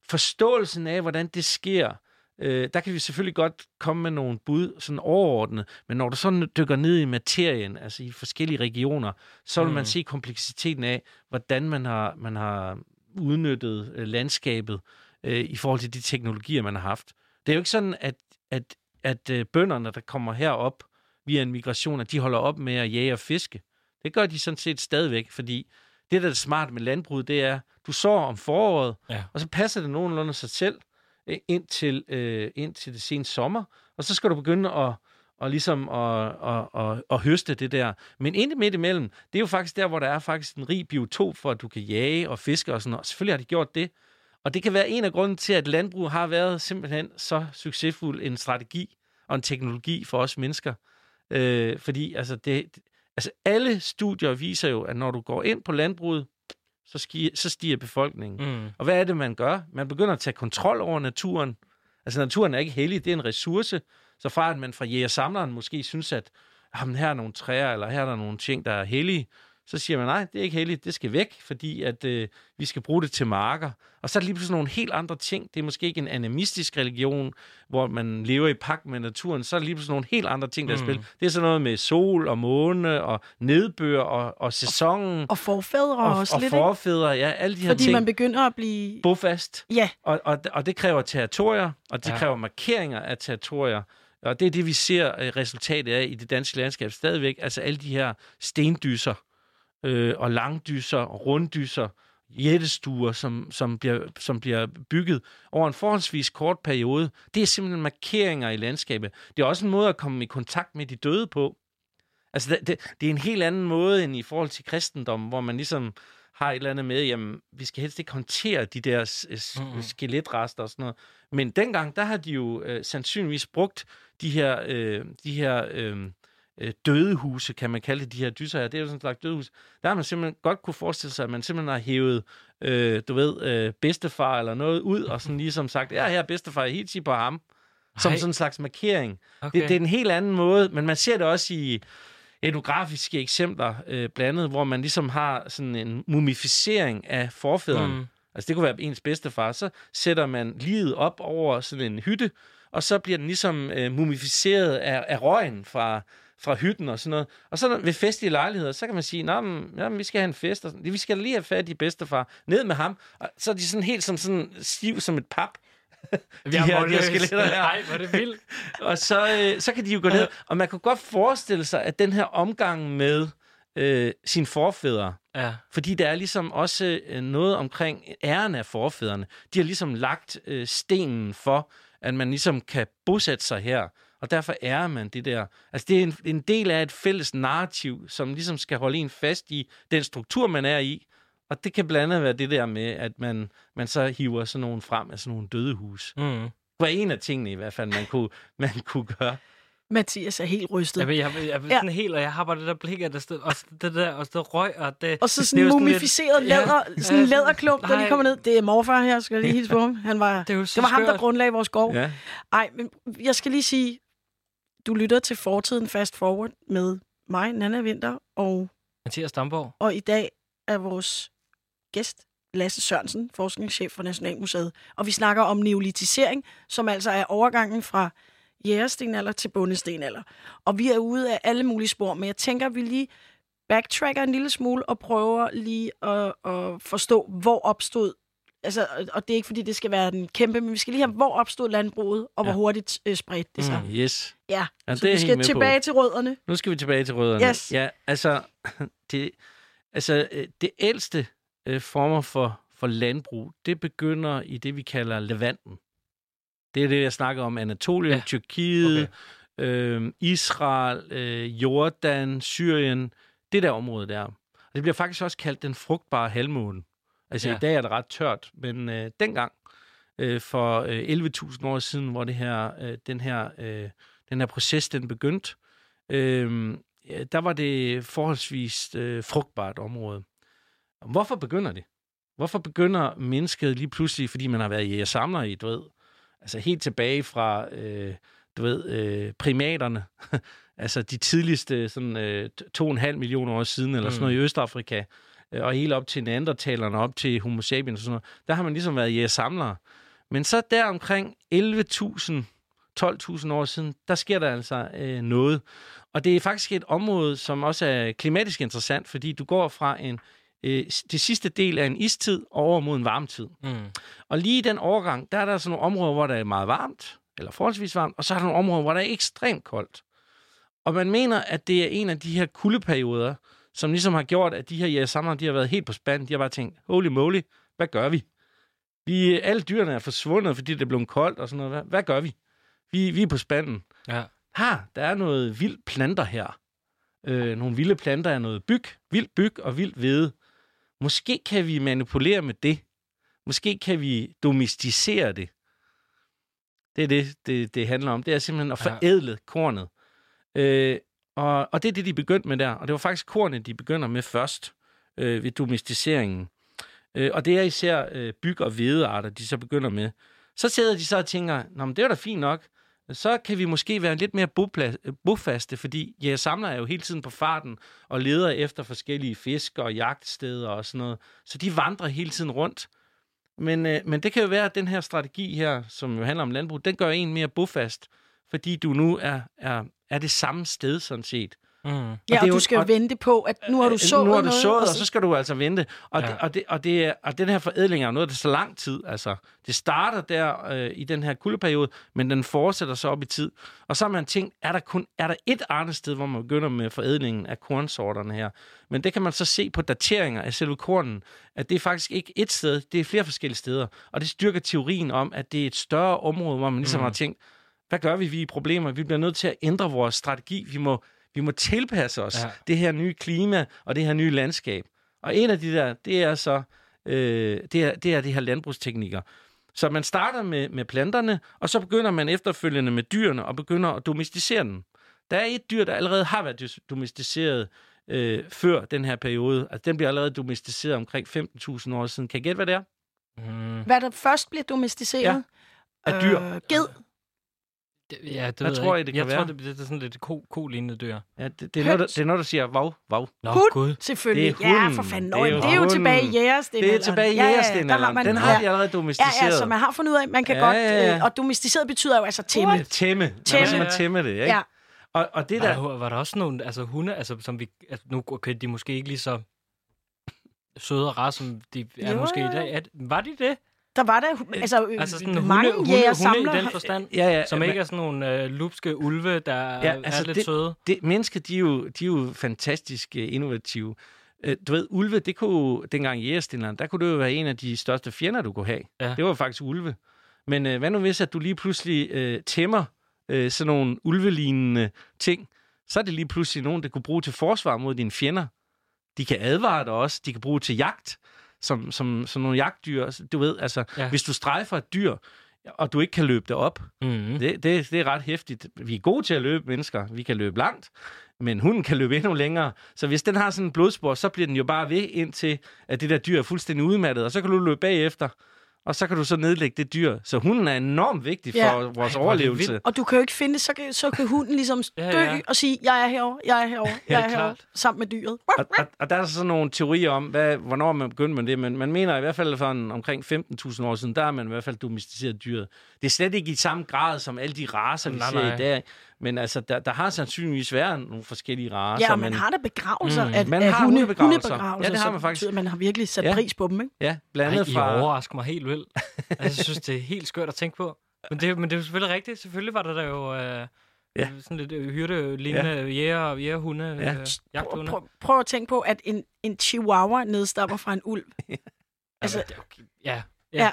forståelsen af, hvordan det sker, øh, der kan vi selvfølgelig godt komme med nogle bud sådan overordnet, men når du så dykker ned i materien, altså i forskellige regioner, så vil mm. man se kompleksiteten af, hvordan man har, man har udnyttet øh, landskabet øh, i forhold til de teknologier, man har haft. Det er jo ikke sådan, at, at, at øh, bønderne, der kommer herop via en migration, at de holder op med at jage og fiske. Det gør de sådan set stadigvæk, fordi det, der er smart med landbruget, det er, du sår om foråret, Ja. og så passer det nogenlunde sig selv øh, ind til, øh, ind til det sene sommer, og så skal du begynde at, og ligesom at, at, at, at høste det der. Men ind midt imellem, det er jo faktisk der, hvor der er faktisk en rig biotop for, at du kan jage og fiske og sådan noget. Selvfølgelig har de gjort det. Og det kan være en af grunden til, at landbrug har været simpelthen så succesfuld en strategi og en teknologi for os mennesker. Øh, fordi altså, det, altså alle studier viser jo, at når du går ind på landbruget, så, stiger, så stiger befolkningen. Mm. Og hvad er det, man gør? Man begynder at tage kontrol over naturen. Altså, naturen er ikke hellig, det er en ressource. Så fra at man fra jægersamleren måske synes, at jamen, her er nogle træer, eller her er der nogle ting, der er hellige, så siger man, nej, det er ikke heldigt, det skal væk, fordi at øh, vi skal bruge det til marker. Og så er det lige pludselig nogle helt andre ting. Det er måske ikke en animistisk religion, hvor man lever i pagt med naturen. Så er det lige pludselig nogle helt andre ting, der er Mm. spil. Det er sådan noget med sol og måne og nedbør og, og sæsonen. Og forfædre og, også og lidt, forfædre, ja, alle de her Fordi ting. man begynder at blive... Bofast. Ja, Og, og, og det kræver territorier, og det Ja. ja. kræver markeringer af territorier. Og det er det, vi ser øh, resultatet af i det danske landskab stadigvæk. Altså alle de her stendyser, øh, og langdyser, og runddyser, jættestuer, som, som, bliver, som bliver bygget over en forholdsvis kort periode. Det er simpelthen markeringer i landskabet. Det er også en måde at komme i kontakt med de døde på. Altså, det, det, det er en helt anden måde end i forhold til kristendom, hvor man ligesom har et eller andet med, jamen, vi skal helst ikke håndtere de der skeletrester og sådan noget. Men dengang, der har de jo øh, sandsynligvis brugt de her, øh, de her øh, øh, dødehuse, kan man kalde de her dyser her. Det er jo sådan en slags dødehus. Der har man simpelthen godt kunne forestille sig, at man simpelthen har hævet, øh, du ved, øh, bedstefar eller noget ud, og sådan ligesom sagt, ja, her er bedstefar, helt sig på ham. Som Ej. sådan en slags markering. Okay. Det, det er en helt anden måde, men man ser det også i etnografiske eksempler øh, blandet, hvor man ligesom har sådan en mumificering af forfædrene. Mm. Altså det kunne være ens bedstefar. Så sætter man livet op over sådan en hytte, og så bliver den ligesom øh, mumificeret af, af røgen fra, fra hytten og sådan noget. Og så ved festlige lejligheder, så kan man sige, Nå, men, jamen, vi skal have en fest. Og sådan. Vi skal lige have fat i bedstefar. Ned med ham. Og så er de sådan helt som sådan stiv som et pap. [laughs] De her- de her skeletter her. Nej, hvor det vildt. [laughs] Og så, øh, så kan de jo gå ned. Og man kunne godt forestille sig, at den her omgang med øh, sine forfædre, Ja. fordi der er ligesom også øh, noget omkring æren af forfædrene. De har ligesom lagt øh, stenen for, at man ligesom kan bosætte sig her. Og derfor ærer man det der. Altså det er en, en del af et fælles narrativ, som ligesom skal holde en fast i den struktur, man er i. Og det kan blandt andet være det der med, at man, man så hiver sådan nogle frem af sådan nogle dødehus. Mm. Det var en af tingene i hvert fald, man kunne, [laughs] man kunne gøre. Mathias er helt rystet. Jeg, jeg, jeg ved Ja. sådan helt, og jeg har bare det der blik af, der stod, og det der, og så røg, og det... Og så det er sådan en sådan lidt- mumificeret Ja. læder, sådan en Ja, læderklump, der lige nej. kommer ned. Det er morfar her, skal jeg lige [laughs] hilse på ham. Han var, Det er jo så det var ham, der skørt. grundlagde vores gård. Ja. Ej, men jeg skal lige sige, du lytter til Fortiden Fast Forward med mig, Nana Vinter, og, Mathias Damborg. og i dag er vores gæst Lasse Sørensen, forskningschef for Nationalmuseet. Og vi snakker om neolitisering, som altså er overgangen fra jægerstenalder til bundestenalder. Og vi er ude af alle mulige spor, men jeg tænker, at vi lige backtracker en lille smule og prøver lige at, at forstå, hvor opstod Altså, og det er ikke, fordi det skal være den kæmpe, men vi skal lige have, hvor opstod landbruget, og hvor Ja. hurtigt øh, spredte det sig. Mm. Yes. Ja, Ja, så det vi skal tilbage på. til rødderne. Nu skal vi tilbage til rødderne. Yes. Ja, altså, [laughs] det, altså øh, det ældste øh, former for, for landbrug, det begynder i det, vi kalder Levanten. Det er det, jeg snakker om. Anatolien. Ja. Tyrkiet, okay. øh, Israel, øh, Jordan, Syrien. Det der område der. Og det bliver faktisk også kaldt den frugtbare halvmåne. Altså ja. I dag er det ret tørt, men øh, dengang, øh, for øh, 11.000 år siden, hvor det her, øh, den, her, øh, den her proces den begyndte, øh, der var det forholdsvis øh, frugtbart område. Hvorfor begynder det? Hvorfor begynder mennesket lige pludselig, fordi man har været jæger-samler i, du ved, altså helt tilbage fra, øh, du ved, øh, primaterne, [laughs] altså de tidligste sådan øh, to og en halv millioner år siden, eller sådan noget i Østafrika, og helt op til neandertalerne, op til homo sapiens og sådan noget, der har man ligesom været jæger-samlere. Men så der omkring 11.000 12.000 år siden, der sker der altså øh, noget. Og det er faktisk et område, som også er klimatisk interessant, fordi du går fra en øh, det sidste del af en istid over mod en varmtid. Mm. Og lige i den overgang, der er der sådan nogle områder, hvor der er meget varmt, eller forholdsvis varmt, og så er der nogle områder, hvor der er ekstremt koldt. Og man mener, at det er en af de her kuldeperioder, som ligesom har gjort, at de her jægersamlere, de har været helt på spand. De har bare tænkt, holy moly, hvad gør vi? vi alle dyrene er forsvundet, fordi det er blevet koldt og sådan noget. Hvad, hvad gør vi? vi? Vi er på spanden. Ja. Ha, der er noget vildt planter her. Øh, nogle vilde planter er noget byg, vildt byg og vildt hvede. Måske kan vi manipulere med det. Måske kan vi domesticere det. Det er det, det, det handler om. Det er simpelthen at Ja. forædle kornet. Øh, og, og det er det, de begyndte med der. Og det var faktisk kornet, de begynder med først øh, ved domesticeringen. Øh, og det er især øh, byg- og hvedearter, de så begynder med. Så sidder de så og tænker, Nå, men det er da fint nok. Så kan vi måske være lidt mere bofaste, fordi jeg samler er jo hele tiden på farten og leder efter forskellige fisk og jagtsteder og sådan noget. Så de vandrer hele tiden rundt. Men, øh, men det kan jo være, at den her strategi her, som jo handler om landbrug, den gør en mere bofast, fordi du nu er, er, er det samme sted sådan set. Mm. Ja, det er og jo- du skal og- vente på, at nu har du Øh, sået nu har du noget, sået, og og så skal du altså vente. Og, ja. Ja. det, og, det, og, det, er- og den her forædling er jo noget, der så lang tid. Altså, det starter der øh, i den her kuldeperiode, men den fortsætter så op i tid. Og så har man tænkt, er der kun er der et andet sted, hvor man begynder med forædlingen af kornsorterne her? Men det kan man så se på dateringer af selve kornen, at det er faktisk ikke et sted, det er flere forskellige steder. Og det styrker teorien om, at det er et større område, hvor man ligesom mm. har tænkt, hvad gør vi? Vi er i problemer. Vi bliver nødt til at ændre vores strategi. Vi må, vi må tilpasse os ja. Ja. det her nye klima og det her nye landskab. Og en af de der, det er så øh, det, er, det er de her landbrugsteknikker. Så man starter med, med planterne, og så begynder man efterfølgende med dyrene og begynder at domesticere dem. Der er et dyr, der allerede har været domesticeret øh, før den her periode. Altså, den bliver allerede domesticeret omkring 15.000 år siden. Kan I gætte, hvad det er? Mm. Hvad der først bliver domesticeret? Af dyr. Øh, ged. Det, ja, det Hvad ved jeg tror I, ikke. det kan jeg være? tror, det, det er sådan lidt ko, ko-lignende dyr. Ja, det, det, er noget, der, det er noget, der siger, vav, vav. Nå, Hund. gud. Selvfølgelig. Det er Ja, hunden. for fanden. Det er Nå, jo det er jo tilbage i jægerstenalderen. Det er tilbage i Ja, ja, jægerstenalderen. der har man- Den har ja. de allerede Ja, domesticeret. ja, så man har fundet ud af, at man kan Ja, godt... ja, ja. Øh, og domesticeret betyder jo altså tæmme. Tæmme. Tæmme. Man Tæmme. må simpelthen tæmme det, ikke? Ja. Og, og det Var der... der, var der også nogle altså, hunde, altså, som vi... Altså, nu kan de måske ikke lige så søde og rare, som de er Jo, måske i dag. Er, var de det? Der var der altså, øh, Altså sådan mange hunde, hunde, hunde i den forstand? Ja, ja, Som men- ikke er sådan nogle øh, lupske ulve, der Ja, altså er lidt det- søde. det, mennesker, de er, jo, de er jo fantastisk øh, innovative. Øh, Du ved, ulve, det kunne, dengang i jægerstilleren, der kunne det jo være en af de største fjender, du kunne have. Ja. Det var faktisk ulve. Men øh, hvad nu hvis, at du lige pludselig øh, tæmmer øh, sådan nogle ulvelignende ting, så er det lige pludselig nogen, der kunne bruge til forsvar mod dine fjender. De kan advare dig også. De kan bruge til jagt, som, som, som nogle jagtdyr. Du ved, altså, ja. Hvis du strejfer et dyr, og du ikke kan løbe det op, Mm. det, det, det er ret hæftigt. Vi er gode til at løbe, mennesker. Vi kan løbe langt, men hunden kan løbe endnu længere. Så hvis den har sådan en blodspor, så bliver den jo bare ved indtil, at det der dyr er fuldstændig udmattet, og så kan du løbe bagefter, og så kan du så nedlægge det dyr. Så hunden er enormt vigtig for Ja. vores det overlevelse. vildt. Og du kan jo ikke finde det, så kan, så kan hunden ligesom dø [laughs] Ja, ja. og sige, jeg er herovre, jeg er herovre, jeg Ja, er herovre, klart. sammen med dyret. Og, og, og der er sådan nogle teorier om, hvad, hvornår man begyndte med det, men man mener i hvert fald for en, omkring 15.000 år siden, der har man i hvert fald domesticeret dyret. Det er slet ikke i samme grad som alle de raser, vi Nej, ser nej. i dag, men altså, der, der har sandsynligvis været nogle forskellige raser. Ja, og man men, har da begravelser Mm. af, Man af har hunde, hundebegravelser. hundebegravelser. Ja, det har man faktisk. betyder, at man har virkelig sat Ja. pris på dem, ikke? Ja, blandt Ej, andet I fra... overrasker mig helt vildt. altså, jeg synes, det er helt skørt at tænke på. Men det, men det er jo selvfølgelig rigtigt. Selvfølgelig var der, der jo øh, Ja. sådan lidt øh, hyrde-lignende ja. jæger jægerhunde, Ja. øh, Prøv, jagthunde. prøv, prøv at tænke på, at en, en chihuahua nedstammer fra en ulv. [laughs] Altså, Altså, ja, Ja.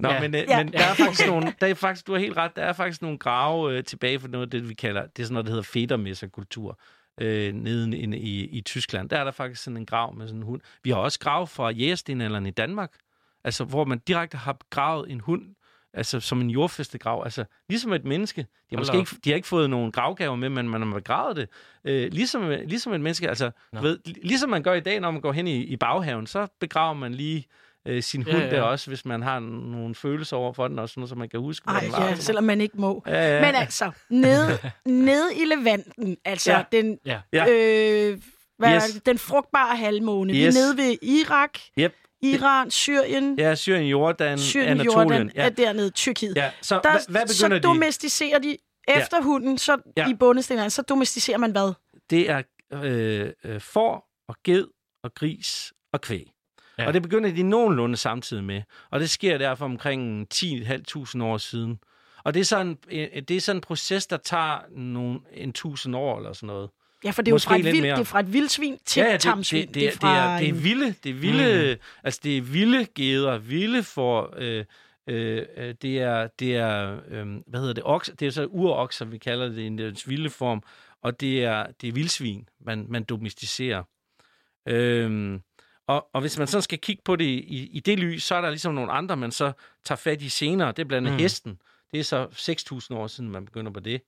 Nå, Ja. men, øh, Ja. men der er [laughs] faktisk nogle, der er faktisk, du har helt ret, der er faktisk nogle grave øh, tilbage for noget af det, vi kalder, det er sådan noget, der hedder federmesserkultur øh, nede i, i, i Tyskland. Der er der faktisk sådan en grav med sådan en hund. Vi har også grav fra jægerstenalderen i Danmark, altså hvor man direkte har begravet en hund, altså som en jordfæstegrav, altså ligesom et menneske. De har måske ikke, de har ikke fået nogen gravgaver med, men man har begravet det. Øh, ligesom, ligesom et menneske, altså Nå. du ved, ligesom man gør i dag, når man går hen i, i baghaven, så begraver man lige øh, sin Ja, hund ja. der også, hvis man har nogle følelser over for den, og sådan noget, så man kan huske, hvad Ej, den var. ja, selvom man ikke må. Ja, ja. Men altså, nede, nede i Levanten, altså Ja. ja. den, Ja. Ja. øh, hvad Yes. er det, den frugtbare halvmåne. Yes. Vi er nede ved Irak, Yep. Iran, Syrien, Ja, Syrien, Jordan, Syrien, Anatolien. Jordan, ja. er dernede Tyrkiet. ja. Så Der, hvad, hvad så begynder de? domesticerer de, efter hunden, så Ja. i bundestenerne, så domesticerer man hvad? Det er øh, øh, får og ged og gris og kvæg. Ja. Og det begynder de nogenlunde samtidig med. Og det sker derfor omkring 10.500 år siden. Og det er, sådan, øh, det er sådan en proces, der tager nogle, en tusind år eller sådan noget. Ja, for det er jo Måske fra et, vild, mere. det er fra et vildsvin til ja, ja, det, tamsvin. det, det, det, det, er, det er vilde, det er vilde, mm. altså det er vilde geder, vilde for, øh, øh, øh, det er, det er, øh, hvad hedder det, okser, det er så urokser, vi kalder det i dens vilde form, og det er, det er vildsvin, man, man domesticerer. Øhm, og, og hvis man så skal kigge på det i, i det lys, så er der ligesom nogle andre, man så tager fat i senere. Det er blandt andet Mm. hesten. Det er så 6.000 år siden, man begynder på det.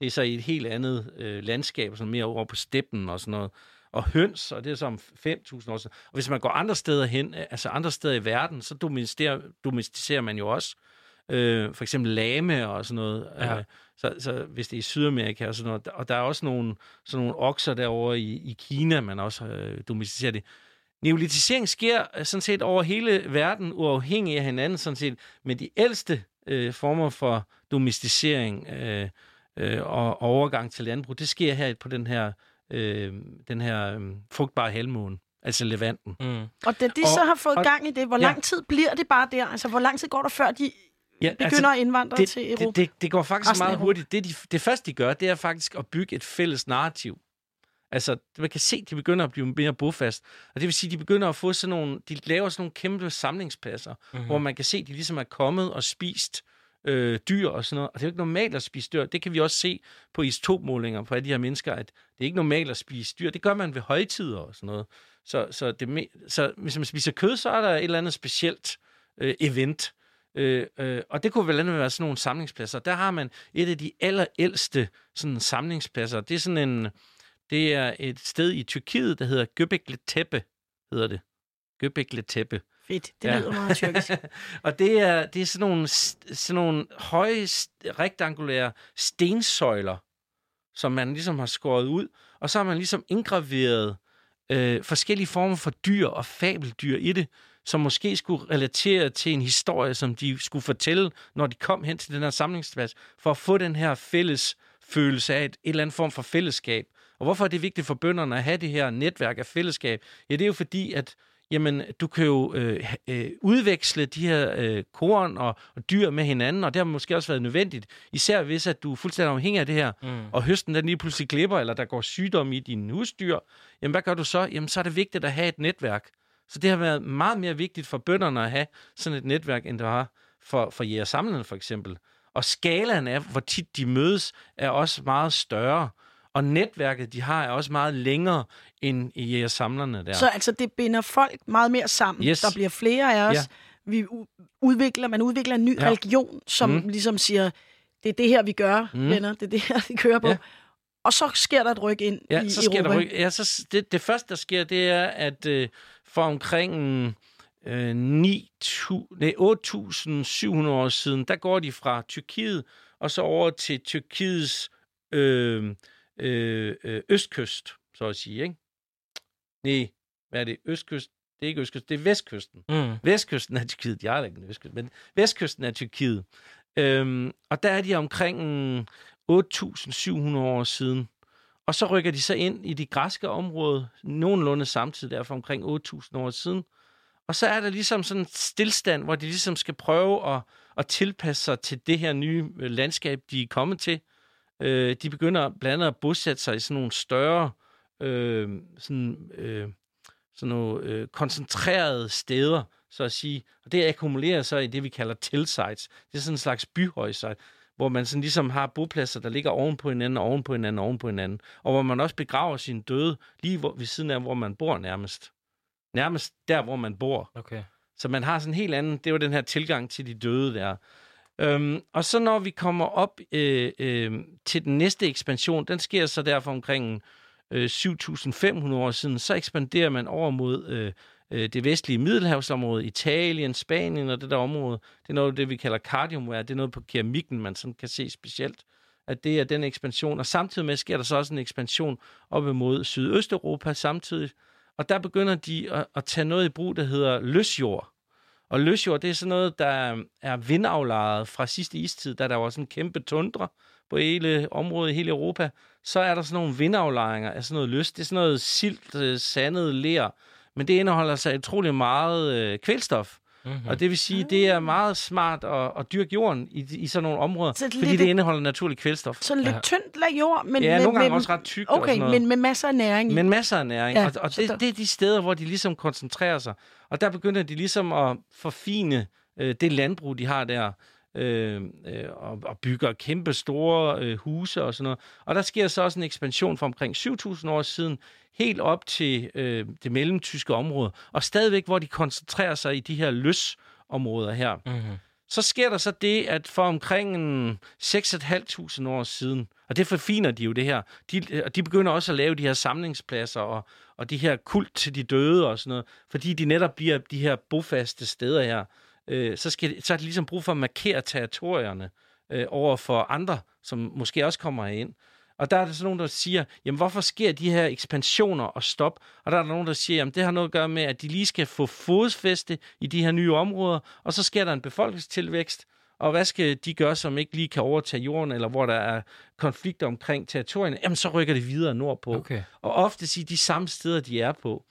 Det er så i et helt andet øh, landskab, sådan mere over på steppen og sådan noget. Og høns, og det er så om 5.000 år siden. Og hvis man går andre steder hen, øh, altså andre steder i verden, så domesticerer, domesticerer man jo også. Øh, for eksempel lame og sådan noget. Ja. Øh, så, så hvis det er i Sydamerika og sådan noget. Og der er også nogle, sådan nogle okser derovre i, i Kina, man også øh, domesticerer det. Neolitisering sker øh, sådan set over hele verden, uafhængig af hinanden sådan set. Men de ældste øh, former for domesticering øh, øh, og overgang til landbrug, det sker her på den her, øh, den her øh, frugtbare halvmåne, altså Levanten. Mm. Og da de Og- så har fået og- gang i det, hvor ja. lang tid bliver det bare der? Altså, hvor lang tid går der, før de Ja, begynder altså, at indvandre det, til Europa? det, det, det går faktisk Resten meget hurtigt. Det, de, det første, de gør, det er faktisk at bygge et fælles narrativ. Altså, man kan se, at de begynder at blive mere bofast. Og det vil sige, at de begynder at få sådan nogle... De laver sådan nogle kæmpe samlingspladser, Mhm. mm-hmm. hvor man kan se, at de ligesom er kommet og spist øh, dyr og sådan noget. Og det er jo ikke normalt at spise dyr. Det kan vi også se på istopmålinger på alle de her mennesker, at det er ikke normalt at spise dyr. Det gør man ved højtider og sådan noget. Så, så, det, så hvis man spiser kød, så er der et eller andet specielt øh, event. Øh, øh, og det kunne vel andet være sådan nogle samlingspladser. Der har man et af de allerældste sådan, samlingspladser. Det er sådan en... Det er et sted i Tyrkiet, der hedder Göbekli Tepe, hedder det. Göbekli Tepe. Fedt, det Ja. lyder meget tyrkisk. [laughs] og det er, det er sådan nogle, sådan nogle høje, rektangulære stensøjler, som man ligesom har skåret ud, og så har man ligesom indgraveret øh, forskellige former for dyr og fabeldyr i det, som måske skulle relatere til en historie, som de skulle fortælle, når de kom hen til den her samlingsplads, for at få den her fælles følelse af et, et eller andet form for fællesskab. Og hvorfor er det vigtigt for bønderne at have det her netværk af fællesskab? Ja, det er jo fordi, at jamen, du kan jo øh, øh, udveksle de her øh, korn og, og dyr med hinanden, og det har måske også været nødvendigt, især hvis at du er fuldstændig afhængig af det her, Mm. og høsten den lige pludselig klipper, eller der går sygdom i dine husdyr, jamen hvad gør du så? Jamen så er det vigtigt at have et netværk. Så det har været meget mere vigtigt for bønderne at have sådan et netværk, end det har for, for jægersamlerne for eksempel. Og skalaen af, hvor tit de mødes, er også meget større. Og netværket, de har, er også meget længere end i jægersamlerne der. Så altså, det binder folk meget mere sammen. Yes. Der bliver flere af os. Ja. Vi udvikler, man udvikler en ny Ja. religion, som Mm. ligesom siger, det er det her, vi gør, Mm. venner. Det er det her, vi kører på. Ja. Og så sker der et ryk ind Ja, i så sker Europa. der ryk. Ja, så det, det første, der sker, det er, at øh, for omkring øh, 9, nej, 8.700 år siden, der går de fra Tyrkiet og så over til Tyrkiets øh, øh, øh, østkyst, så at sige, ikke? Nej, hvad er det? Østkyst? Det er ikke østkyst, det er vestkysten. Mm. Vestkysten af Tyrkiet, jeg er ikke en vestkyst, men vestkysten af Tyrkiet. Øhm, og der er de omkring 8.700 år siden. Og så rykker de så ind i de græske område, nogenlunde samtidig, der for omkring 8.000 år siden. Og så er der ligesom sådan en stillstand, hvor de ligesom skal prøve at, at tilpasse sig til det her nye øh, landskab, de er kommet til. Øh, de begynder blandt andet at bosætte sig i sådan nogle større, øh, sådan, øh, sådan nogle øh, koncentrerede steder, så at sige. Og det akkumulerer så i det, vi kalder tilsites. Det er sådan en slags byhøjsite, hvor man sådan ligesom har bopladser, der ligger oven på hinanden, oven på hinanden, oven på hinanden. Og hvor man også begraver sin døde lige hvor, ved siden af, hvor man bor nærmest. Nærmest der, hvor man bor. Okay. Så man har sådan en helt anden, det var den her tilgang til de døde der. Øhm, og så når vi kommer op øh, øh, til den næste ekspansion, den sker så derfor omkring øh, 7.500 år siden, så ekspanderer man over mod øh, øh, det vestlige Middelhavsområde, Italien, Spanien og det der område. Det er noget af det, vi kalder cardiumware. Det er noget på keramikken, man sådan kan se specielt, at det er den ekspansion. Og samtidig med sker der så også en ekspansion op imod Sydøsteuropa samtidig. Og der begynder de at, at tage noget i brug, der hedder løsjord. Og løsjord, det er sådan noget, der er vindaflejet fra sidste istid, da der var sådan en kæmpe tundra på hele området i hele Europa. Så er der sådan nogle vindaflejringer af sådan noget løs. Det er sådan noget silt, øh, sandet ler, men det indeholder sig utrolig meget øh, kvælstof. Mm-hmm. Og det vil sige, det er meget smart at, at dyrke jorden i, i sådan nogle områder, Så fordi lidt- det indeholder naturlig kvælstof. Sådan lidt Ja. tyndt lag jord, men Ja, med, nogle gange med, også ret tykt og Okay, sådan noget. men med masser af næring i. Men masser af næring. Ja, og og det, der- det er de steder, hvor de ligesom koncentrerer sig. Og der begynder de ligesom at forfine øh, det landbrug, de har der. Øh, øh, og, og bygger kæmpe store øh, huse og sådan noget. Og der sker så også en ekspansion fra omkring 7.000 år siden, helt op til øh, det mellemtyske område. Og stadigvæk, hvor de koncentrerer sig i de her løsområder her. Mm-hmm. Så sker der så det, at for omkring en 6.500 år siden, og det forfiner de jo det her, de, og de begynder også at lave de her samlingspladser og, og de her kult til de døde og sådan noget, fordi de netop bliver de her bofaste steder her. Øh, så, skal, så er det ligesom brug for at markere territorierne øh, over for andre, som måske også kommer ind. Og der er der så nogen, der siger, jamen hvorfor sker de her ekspansioner og stop? Og der er der nogen, der siger, jamen det har noget at gøre med, at de lige skal få fodfæste i de her nye områder, og så sker der en befolkningstilvækst, og hvad skal de gøre, som ikke lige kan overtage jorden, eller hvor der er konflikter omkring territorierne? Jamen så rykker de videre nordpå. Okay. Og ofte sige de samme steder, de er på.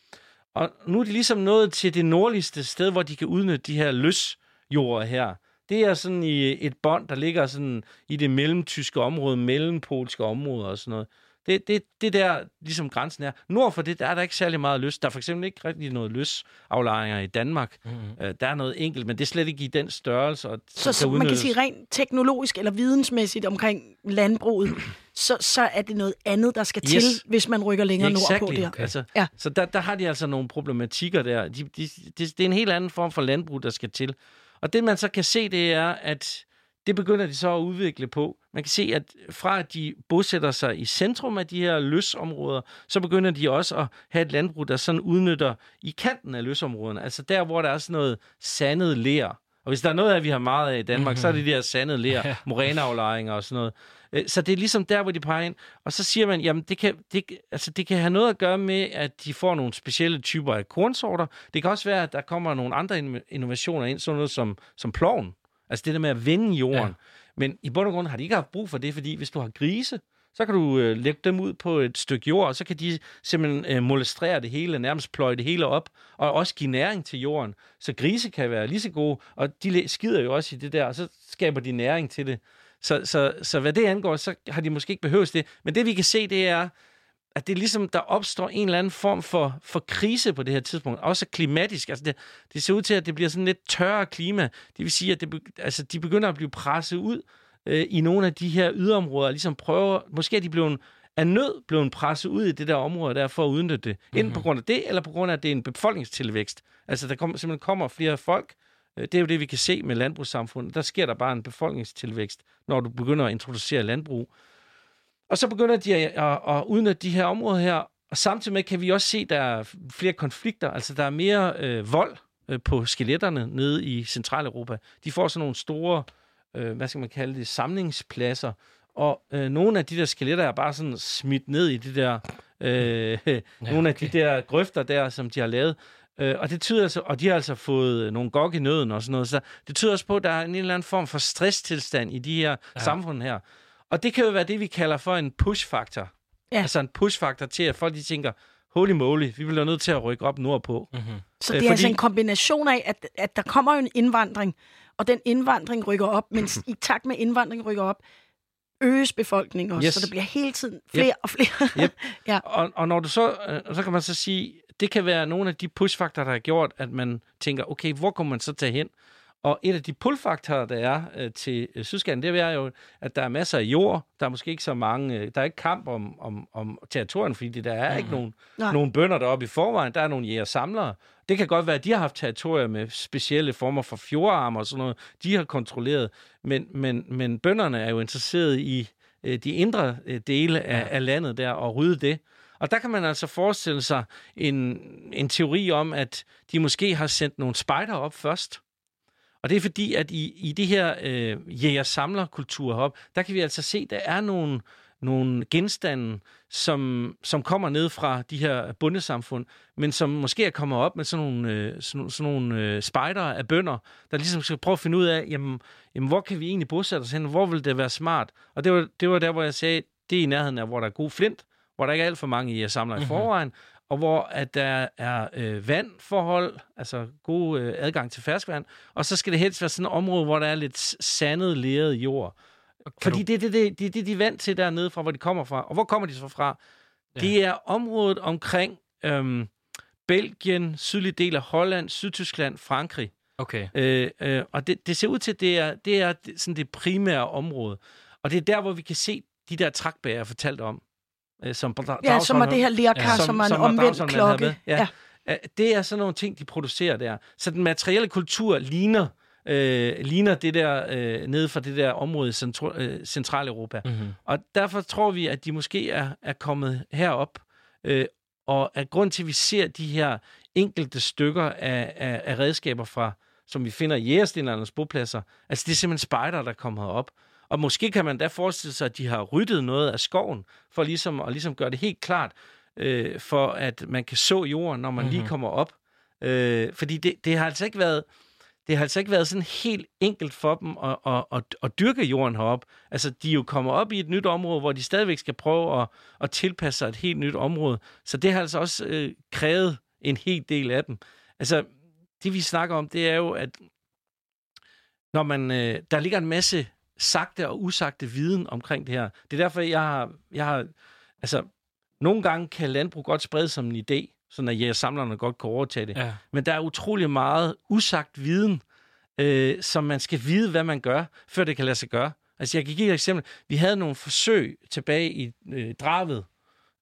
Og nu er de ligesom nået til det nordligste sted, hvor de kan udnytte de her løsjorder her. Det er sådan i et bånd, der ligger sådan i det mellemtyske område, mellempolske område og sådan noget. Det, det, det der ligesom grænsen er. Nord for det, der er der ikke særlig meget løs. Der er for eksempel ikke rigtig noget løsaflejringer i Danmark. Mm-hmm. Øh, Der er noget enkelt, men det er slet ikke i den størrelse. Og, Så, så man kan sige rent teknologisk eller vidensmæssigt omkring landbruget, så, så er det noget andet, der skal Yes. til, hvis man rykker længere nordpå der. Okay. Altså, Ja. ja. Så der, der har de altså nogle problematikker der. De, de, de, det er en helt anden form for landbrug, der skal til. Og det, man så kan se, det er, at det begynder de så at udvikle på. Man kan se, at fra at de bosætter sig i centrum af de her løsområder, så begynder de også at have et landbrug, der sådan udnytter i kanten af løsområderne. Altså der, hvor der er sådan noget sandet ler. Og hvis der er noget af, vi har meget af i Danmark, mm-hmm. så er det de her sandede ler, [laughs] Ja. moræneaflejringer og sådan noget. Øh, Så det er ligesom der, hvor de peger ind. Og så siger man, jamen det kan, det, altså det kan have noget at gøre med, at de får nogle specielle typer af kornsorter. Det kan også være, at der kommer nogle andre in- innovationer ind, sådan noget som, som ploven. Altså det der med at vende jorden. Ja. Men i bund og grund har de ikke haft brug for det, fordi hvis du har grise, så kan du øh, lægge dem ud på et stykke jord, og så kan de simpelthen øh, molestrere det hele, nærmest pløje det hele op, og også give næring til jorden. Så grise kan være lige så gode, og de skider jo også i det der, og så skaber de næring til det. Så, så, så hvad det angår, så har de måske ikke behøvet det. Men det vi kan se, det er, at det er ligesom, der opstår en eller anden form for, for krise på det her tidspunkt. Også klimatisk. Altså det, det ser ud til, at det bliver sådan lidt tørre klima. Det vil sige, at det, altså, de begynder at blive presset ud øh, i nogle af de her yderområder. Ligesom prøver, måske er de blevet af nød blevet presset ud i det der område der for at udnytte det. Enten på grund af det, eller på grund af, at det er en befolkningstilvækst. Altså der kommer, simpelthen kommer flere folk. Øh, Det er jo det, vi kan se med landbrugssamfundet. Der sker der bare en befolkningstilvækst, når du begynder at introducere landbrug. Og så begynder de at, at, at udnytte de her områder her, og samtidig med kan vi også se, at der er flere konflikter. Altså, der er mere øh, vold øh, på skeletterne nede i Centraleuropa. De får sådan nogle store, øh, hvad skal man kalde det, samlingspladser, og øh, nogle af de der skeletter er bare sådan smidt ned i de der, øh, [laughs] ja, nogle af de der grøfter der, som de har lavet. Øh, og det tyder altså, og de har altså fået nogle gok i nøden og sådan noget, så det tyder også på, at der er en eller anden form for stresstilstand i de her ja. samfund her. Og det kan jo være det, vi kalder for en push-faktor. Ja. Altså en push-faktor til, at folk de tænker, holy moly, vi bliver nødt til at rykke op nordpå. Mm-hmm. Så Øh, det er altså fordi- en kombination af, at, at der kommer jo en indvandring, og den indvandring rykker op, mens i takt med indvandring rykker op, øges befolkningen også, Yes. så der bliver hele tiden flere og flere. Yep. [laughs] Ja. Og, og når du så, øh, så kan man så sige, det kan være nogle af de pushfaktorer, der har gjort, at man tænker, okay, hvor kommer man så tage hen? Og et af de pullfaktorer, der er øh, til øh, Sydskanden, det er jo, at der er masser af jord. Der er måske ikke så mange... Øh, der er ikke kamp om, om, om territorien, fordi der er mm. ikke nogen, nogen bønder deroppe i forvejen. Der er nogle jæger-samlere. Det kan godt være, at de har haft territorier med specielle former for fjordarme og sådan noget. De har kontrolleret. Men, men, men bønderne er jo interesseret i øh, de indre øh, dele af, ja. af landet der og rydde det. Og der kan man altså forestille sig en, en teori om, at de måske har sendt nogle spejder op først, og det er fordi, at i, i det her øh, jæger-samler-kultur heroppe, der kan vi altså se, at der er nogle, nogle genstande, som, som kommer ned fra de her bundesamfund, men som måske er kommet op med sådan nogle, øh, sådan, sådan nogle øh, spejdere af bønder, der ligesom skal prøve at finde ud af, jamen, jamen, hvor kan vi egentlig bosætte os hen? Hvor vil det være smart? Og det var, det var der, hvor jeg sagde, det er i nærheden af, hvor der er god flint, hvor der ikke er alt for mange i at samle i mhm. forvejen, og hvor at der er øh, vandforhold, altså god øh, adgang til ferskvand, og så skal det helst være sådan et område, hvor der er lidt sandet, leret jord. Fordi du... det er det, det, det, det, de er vant til dernede fra, hvor de kommer fra. Og hvor kommer de så fra? Ja. Det er området omkring øhm, Belgien, sydlige del af Holland, Sydtyskland, Frankrig. Okay. Øh, øh, og det, det ser ud til, at det er, det er sådan det primære område. Og det er der, hvor vi kan se de der trakbærer, jeg fortalte om. Øh, som ja, som er det her lærkar, ja, som, som er en som omvendt klokke. Ja. ja. Det er sådan nogle ting, de producerer der. Så den materielle kultur ligner øh, ligner det der øh, nede fra det der område i Central, øh, Centraleuropa. Mm-hmm. Og derfor tror vi, at de måske er, er kommet herop. Øh, og at grund til, at vi ser de her enkelte stykker af, af, af redskaber fra, som vi finder i jægerstendernes bopladser, altså det er simpelthen spejder, der kommer op. Og måske kan man da forestille sig, at de har ryddet noget af skoven, for ligesom at ligesom gøre det helt klart, øh, for at man kan så jorden, når man mm-hmm. lige mhm. kommer op. Øh, fordi det, det har altså ikke været det har altså ikke været sådan helt enkelt for dem at, at, at, at dyrke jorden herop. Altså, de er jo kommet op i et nyt område, hvor de stadigvæk skal prøve at, at tilpasse sig et helt nyt område. Så det har altså også øh, krævet en hel del af dem. Altså, det vi snakker om, det er jo, at når man, øh, der ligger en masse sagte og usagte viden omkring det her. Det er derfor, jeg har, jeg har altså, nogle gange kan landbrug godt sprede som en idé, sådan at jægersamlerne godt kan overtage det. Ja. Men der er utrolig meget usagt viden, øh, som man skal vide, hvad man gør, før det kan lade sig gøre. Altså, jeg kan give et eksempel. Vi havde nogle forsøg tilbage i øh, Dravet.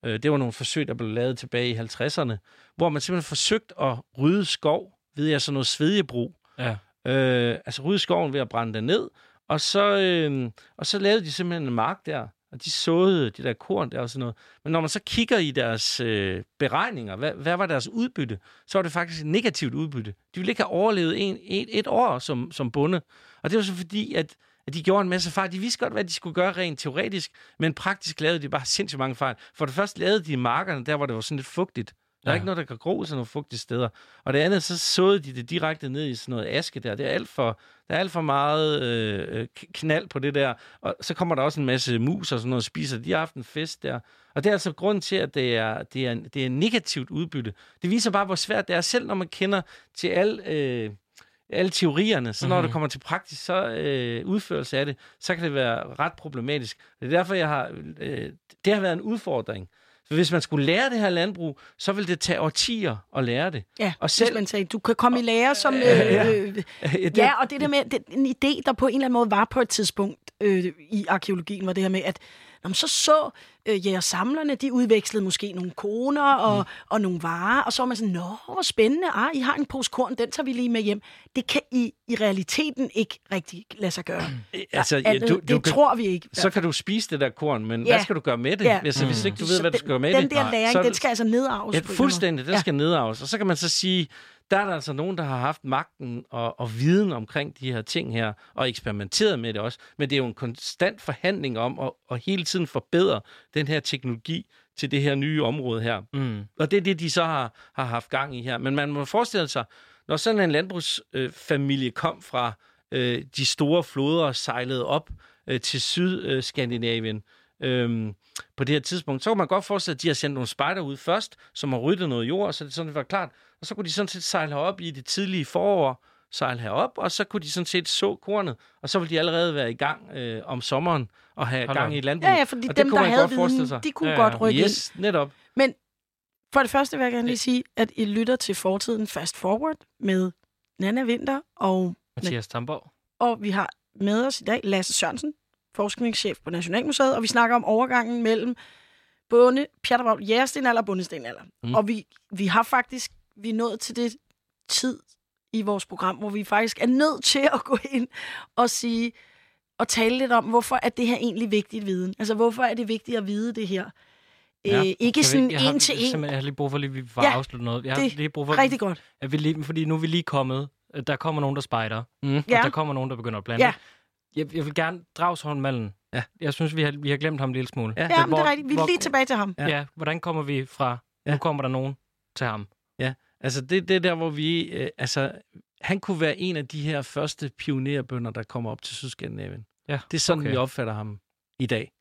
Øh, det var nogle forsøg, der blev lavet tilbage i 50'erne, hvor man simpelthen forsøgte at rydde skov ved jeg sådan noget svedjebrug. Ja. Øh, altså rydde skoven ved at brænde den ned, og så, øh, og så lavede de simpelthen en mark der, og de såede de der korn der og sådan noget. Men når man så kigger i deres øh, beregninger, hvad, hvad var deres udbytte, så var det faktisk et negativt udbytte. De ville ikke have overlevet en, et, et år som, som bonde. Og det var så fordi, at, at de gjorde en masse fejl. De vidste godt, hvad de skulle gøre rent teoretisk, men praktisk lavede de bare sindssygt mange fejl. For det første lavede de markerne der, hvor det var sådan lidt fugtigt. Der er ja. ikke noget, der kan gro sådan nogle fugtige steder. Og det andet, så såede de det direkte ned i sådan noget aske der. Det er alt for, der er alt for meget øh, øh knald på det der. Og så kommer der også en masse mus og sådan noget og spiser. De har haft en fest der. Og det er altså grund til, at det er, det er, det er negativt udbytte. Det viser bare, hvor svært det er, selv når man kender til alle, øh, alle teorierne. Så når mm-hmm. det kommer til praktisk så, øh, udførelse af det, så kan det være ret problematisk. Det er derfor, jeg har, øh, det har været en udfordring. For hvis man skulle lære det her landbrug, så ville det tage årtier at lære det. Ja, og selv, man sagde, du kan komme i lære som... Øh, ja, øh, ja, og det der med, det, en idé, der på en eller anden måde var på et tidspunkt øh, i arkeologien, var det her med, at Jamen, så så øh, jægersamlerne, de udvekslede måske nogle koner og, mm. og nogle varer, og så var man sådan, nå, hvor spændende, ah, I har en pose korn, den tager vi lige med hjem. Det kan i, i realiteten ikke rigtig lade sig gøre. [clears throat] Mm. Altså, ja, du, det du tror kan, vi ikke. Så kan du spise det der korn, men ja. hvad skal du gøre med det? Ja. Altså, hvis ikke du ved, så hvad du skal gøre med den det. Den der læring, så, den skal altså nedarves. Ja, fuldstændig, den ja. skal nedarves. Og så kan man så sige, der er der altså nogen, der har haft magten og, og viden omkring de her ting her, og eksperimenteret med det også. Men det er jo en konstant forhandling om at, at hele tiden forbedre den her teknologi til det her nye område her. Mm. Og det er det, de så har, har haft gang i her. Men man må forestille sig, når sådan en landbrugsfamilie øh, kom fra øh, de store floder og sejlede op øh, til Sydskandinavien, øh, på det her tidspunkt, så kan man godt forestille sig, at de har sendt nogle spejder ud først, som har ryddet noget jord, så det sådan det var klart. Og så kunne de sådan set sejle op i det tidlige forår, sejle herop, og så kunne de sådan set så kornet, og så ville de allerede være i gang øh, om sommeren og have Hold gang i landbruget. Ja, ja, fordi og dem, der havde viden, de kunne ja, godt rykke yes, ind. netop. Men For det første vil jeg gerne lige sige, at I lytter til fortiden Fast Forward med Nana Vinter, og, Mathias Tamborg. og vi har med os i dag Lasse Sørensen, forskningschef på Nationalmuseet, og vi snakker om overgangen mellem bonde, Pjattervogn, jægerstenalder og bundestenalder. Mm. Og vi, vi har faktisk, vi er nået til det tid i vores program, hvor vi faktisk er nødt til at gå ind og sige, og tale lidt om, hvorfor er det her egentlig vigtigt viden? Altså, hvorfor er det vigtigt at vide det her? Ja. Øh, ikke Kan vi sådan jeg har, en til en. Jeg har lige brug for, lige, vi får Ja, afsluttet noget. Jeg har det lige brug for, Rigtig godt. at vi lige, fordi nu er vi lige kommet. øh, Der kommer nogen, der spejder. Mm. Ja. Og der kommer nogen, der begynder at blande. Ja. Jeg, jeg vil gerne Dragsholm Mallen. Ja. Jeg synes, vi har, vi har glemt ham en lille smule. Ja. Ja, men det hvor- er rigtigt. Vi er hvor- lige tilbage til ham. Ja. Ja. ja. Hvordan kommer vi fra, Ja. nu kommer der nogen til ham? Altså, det, det er der, hvor vi... Øh, altså, han kunne være en af de her første pionerbønder, der kommer op til Sydskandinavien. Ja, Det er sådan, okay. vi opfatter ham i dag.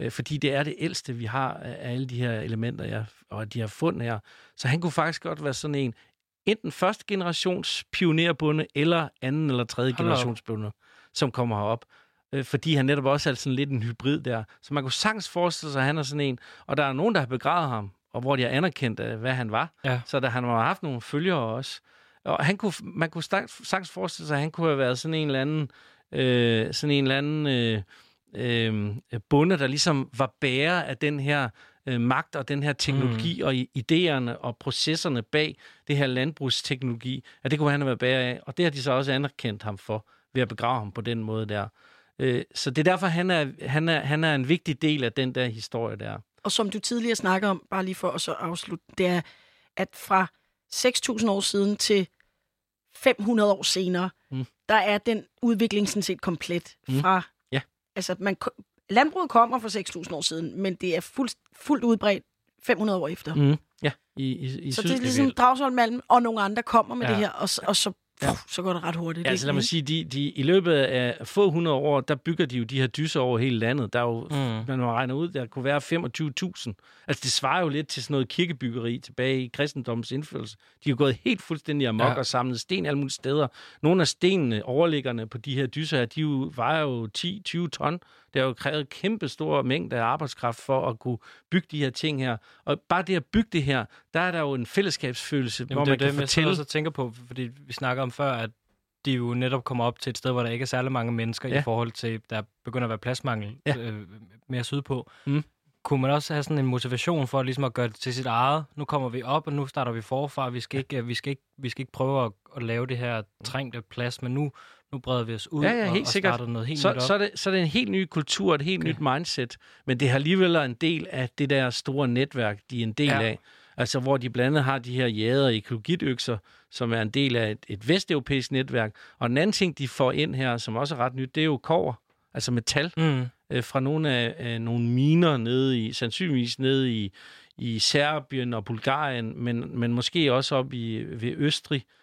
Øh, fordi det er det ældste, vi har af alle de her elementer, ja, og de har fundet her. Så han kunne faktisk godt være sådan en, enten første generations pionerbunde, eller anden eller tredje op. generations bunde, som kommer herop. Øh, fordi han netop også er sådan lidt en hybrid der. Så man kunne sagtens forestille sig, at han er sådan en, og der er nogen, der har begravet ham, og hvor de har anerkendt, øh, hvad han var. Ja. Så der, han har haft nogle følgere også. Og han kunne, man kunne sagtens forestille sig, at han kunne have været sådan en eller anden, øh, sådan en eller anden øh, øh, bonde, der ligesom var bærer af den her øh, magt og den her teknologi mm. og idéerne og processerne bag det her landbrugsteknologi, at det kunne han have været bærer af. Og det har de så også anerkendt ham for, ved at begrave ham på den måde der. Øh, så det er derfor, han er, han, er, han er en vigtig del af den der historie der. Og som du tidligere snakkede om, bare lige for at så afslutte, det er, at fra 6.000 år siden til 500 år senere, Mm. mm. der er den udvikling sådan set komplet Mm. fra... Ja. Altså, man, landbruget kommer for 6.000 år siden, men det er fuldt, fuldt udbredt 500 år efter. Mm. Mm. Ja, i, i, i Så det er ligesom Dragsholm Malm og nogle andre kommer med Ja. det her, og, og så, Ja. så går det ret hurtigt. Ja, altså lad mig sige, de, de, i løbet af få hundrede år, der bygger de jo de her dyser over hele landet. Der er jo, Mm. man regner ud, der kunne være 25.000. Altså det svarer jo lidt til sådan noget kirkebyggeri tilbage i kristendommens indførelse. De er jo gået helt fuldstændig amok ja. og samlet sten alle mulige steder. Nogle af stenene, overliggerne på de her dyser her, de jo, vejer jo 10-20 ton. Det har jo krævet kæmpe store mængder af arbejdskraft for at kunne bygge de her ting her. Og bare det at bygge det her, der er der jo en fællesskabsfølelse, Jamen, hvor det man er kan det, jeg fortælle... også og tænker på, fordi vi snakker om før, at de jo netop kommer op til et sted, hvor der ikke er særlig mange mennesker ja. Ja. i forhold til, der begynder at være pladsmangel Ja. øh, mere sydpå. Mm. Kunne man også have sådan en motivation for ligesom at gøre det til sit eget? Nu kommer vi op, og nu starter vi forfra. Vi skal ikke, vi skal ikke, vi skal ikke prøve at, at lave det her trængte plads, men nu, nu breder vi os ud Ja, ja, og, helt og sikkert. starter noget helt så, nyt op. så, er det, så er det en helt ny kultur, et helt Okay. nyt mindset, men det har alligevel en del af det der store netværk, de er en del Ja. af. Altså, hvor de blandt andet har de her jæder i ekologitøkser, som er en del af et, et vesteuropæisk netværk. Og den anden ting, de får ind her, som også er ret nyt, det er jo kover, altså metal, Mm. øh, fra nogle af, af nogle miner nede i, sandsynligvis nede i, i Serbien og Bulgarien, men, men måske også op i, ved Østrig øh,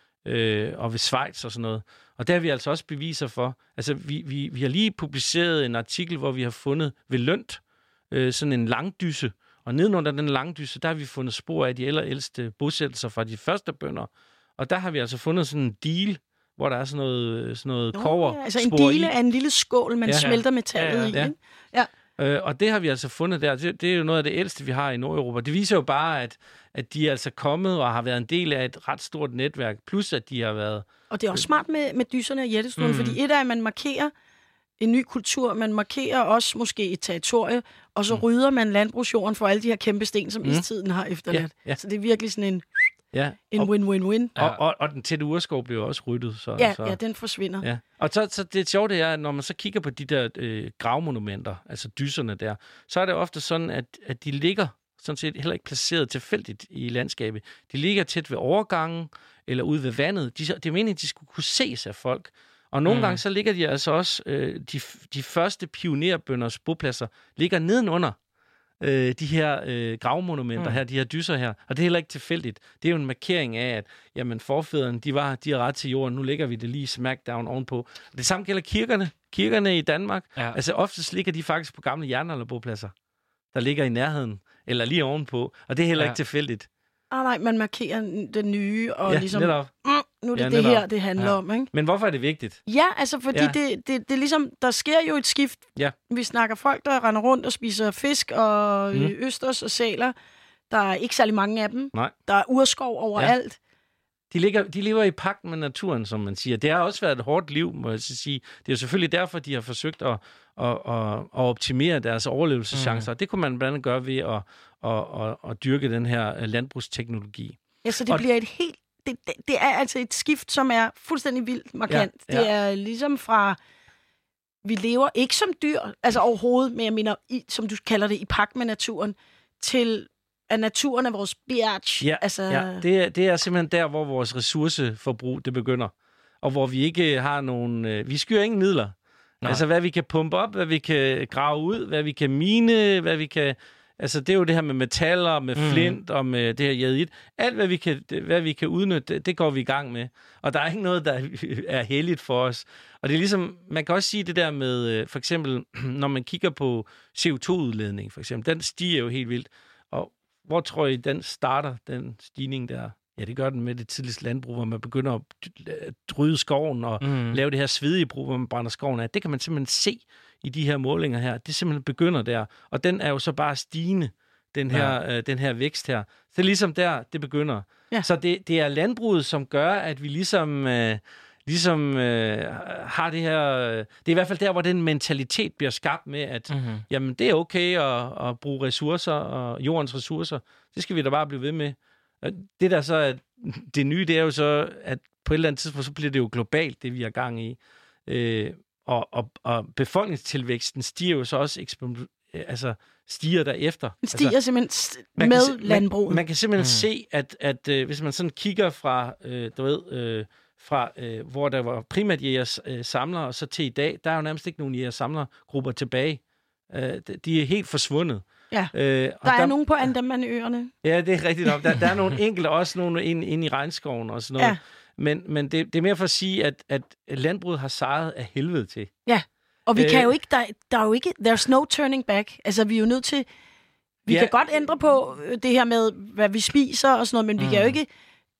og ved Schweiz og sådan noget. Og der har vi altså også beviser for. Altså, vi, vi, vi har lige publiceret en artikel, hvor vi har fundet ved Lønt øh, sådan en langdysse, og nedenunder den langdysse, der har vi fundet spor af de allerældste bosættelser fra de første bønder. Og der har vi altså fundet sådan en deal, hvor der er sådan noget, sådan noget Nå, kover ja, Altså en dele af en lille skål, man Ja. ja. smelter metallet Ja, ja. i. Ja. Ikke? Øh, og det har vi altså fundet der. Det, det er jo noget af det ældste, vi har i Nordeuropa. Det viser jo bare, at, at de er altså kommet og har været en del af et ret stort netværk, plus at de har været... Og det er også smart med, med dyserne og jættestuen, mm. fordi et er, at man markerer en ny kultur, man markerer også måske et territorie, og så mm. rydder man landbrugsjorden for alle de her kæmpe sten, som. Mm. istiden har efterladt. Ja, ja. Så det er virkelig sådan en, Ja, en win-win-win. Og, og, og den tætte urskov blev også ryddet. Så, Ja, så. ja, den forsvinder. Ja. Og så, så det sjove det er, at når man så kigger på de der øh, gravmonumenter, altså dyserne der, så er det ofte sådan, at, at de ligger sådan set heller ikke placeret tilfældigt i landskabet. De ligger tæt ved overgangen eller ude ved vandet. De, det er meningen, at de skulle kunne ses af folk. Og nogle mm. gange så ligger de altså også, øh, de, de første pionerbønders bopladser ligger nedenunder øh, de her øh, gravmonumenter Mm. her, de her dyser her. Og det er heller ikke tilfældigt. Det er jo en markering af, at jamen, forfædrene, de, var, de har ret til jorden. Nu lægger vi det lige smackdown ovenpå. Det samme gælder kirkerne. Kirkerne i Danmark. Ja. Altså oftest ligger de faktisk på gamle jernalderbopladser, der ligger i nærheden, eller lige ovenpå. Og det er heller Ja. ikke tilfældigt. Ah, nej, man markerer den nye, og ja, ligesom, netop. mm, nu er det Ja, ja, det her, det handler Ja. ja. om. Ikke? Men hvorfor er det vigtigt? Ja, altså fordi Ja. ja. det, det, det er ligesom, der sker jo et skift. Ja. Vi snakker folk, der render rundt og spiser fisk og Mm. østers og sæler. Der er ikke særlig mange af dem. Nej. Der er urskov overalt. De, ligger, de lever i pagt med naturen, som man siger. Det har også været et hårdt liv, må jeg sige. Det er jo selvfølgelig derfor, de har forsøgt at, at, at, at optimere deres overlevelseschancer. Mm. Det kunne man blandt andet gøre ved at, at, at, at dyrke den her landbrugsteknologi. Ja, så det Og- bliver et helt... Det, det, det er altså et skift, som er fuldstændig vildt markant. Ja, ja. Det er ligesom fra... Vi lever ikke som dyr, altså overhovedet, men jeg mener, i, som du kalder det, i pagt med naturen, til at naturen er vores biatch. Ja, altså, ja det, er, det er simpelthen der, hvor vores ressourceforbrug det begynder. Og hvor vi ikke har nogen... Øh, vi skyer ingen midler. Nej. Nej. Altså, hvad vi kan pumpe op, hvad vi kan grave ud, hvad vi kan mine, hvad vi kan... Altså, det er jo det her med metaller, med Mm. flint og med det her jadit. Alt, hvad vi kan, hvad vi kan udnytte, det, det går vi i gang med. Og der er ikke noget, der [laughs] er heldigt for os. Og det er ligesom, man kan også sige det der med, øh, for eksempel, [clears throat] når man kigger på CO2-udledning, for eksempel, den stiger jo helt vildt. Og hvor tror I, den starter, den stigning der? Ja, det gør den med det tidligste landbrug, hvor man begynder at rydde skoven og Mm. lave det her svedige brug, hvor man brænder skoven af. Det kan man simpelthen se i de her målinger her. Det simpelthen begynder der. Og den er jo så bare stigende, den her, ja. øh, den her vækst her. Så det er ligesom der, det begynder. Ja. Så det, det er landbruget, som gør, at vi ligesom... Øh, ligesom øh, har det her... Øh, det er i hvert fald der, hvor den mentalitet bliver skabt med, at Mm-hmm. jamen, det er okay at, at bruge ressourcer og jordens ressourcer. Det skal vi da bare blive ved med. Og Det der så er [laughs] det nye, det er jo så, at på et eller andet tidspunkt, så bliver det jo globalt, det vi har gang i. Øh, og, og, og befolkningstilvæksten stiger jo så også eksponent, altså stiger derefter. Den stiger altså, simpelthen st- man med kan landbruget. Man, man kan simpelthen Mm. se, at, at øh, hvis man sådan kigger fra, øh, du ved, øh, fra øh, hvor der var primært jægers øh, samlere, og så til i dag, der er jo nærmest ikke nogen jægers samlergrupper tilbage. Øh, de- er helt forsvundet. Ja. Øh, og der er nogen på Andamanøerne. Ja, det er rigtigt nok. Der, der er nogle enkelte, også nogle inde ind i regnskoven og sådan noget. Ja. Ja. Men, men det, det er mere for at sige, at, at landbruget har sejret af helvede til. Og vi Øh. kan jo ikke, der, der er jo ikke, there's no turning back. Altså, vi er jo nødt til, vi Ja. kan godt ændre på øh, det her med, hvad vi spiser og sådan noget, men vi Mm. kan jo ikke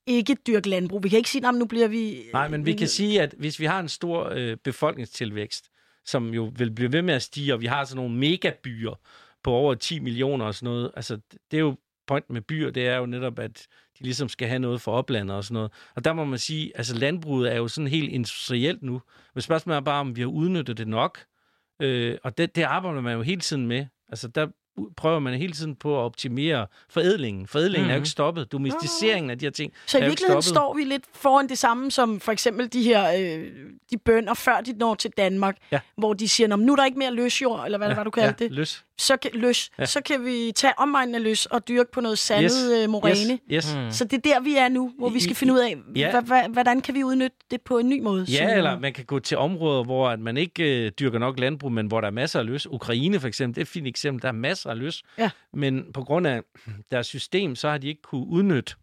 ikke dyrke landbrug. Vi kan ikke sige, at nu bliver vi... Nej, men vi kan sige, at hvis vi har en stor øh, befolkningstilvækst, som jo vil blive ved med at stige, og vi har sådan nogle megabyer på over 10 millioner og sådan noget, altså det er jo point med byer, det er jo netop, at de ligesom skal have noget for oplandet og sådan noget. Og der må man sige, altså landbruget er jo sådan helt industrielt nu. Men spørgsmålet er bare, om vi har udnyttet det nok. Øh, og det, det arbejder man jo hele tiden med. Altså der prøver man hele tiden på at optimere forædlingen. Forædlingen mm-hmm. er jo Mhm. ikke stoppet. Domesticeringen af de her ting Så i er virkeligheden står vi lidt foran det samme som for eksempel de her øh, de bønder, før de når til Danmark, Ja. hvor de siger, "Nå, men nu er der ikke mere løsjord, eller hvad ja, var du kaldte ja, det. Løs. Så kan, løs, ja. Så kan vi tage omegnen af løs og dyrke på noget sandet yes. øh, moræne. Yes, yes. Mm. Så det er der, vi er nu, hvor vi skal finde ud af, ja. hvordan kan vi udnytte det på en ny måde. Ja, eller man kan gå til områder, hvor at man ikke øh, dyrker nok landbrug, men hvor der er masser af løs. Ukraine for eksempel, det er et fint eksempel. Der er masser af løs. Ja. Men på grund af deres system, så har de ikke kunne udnytte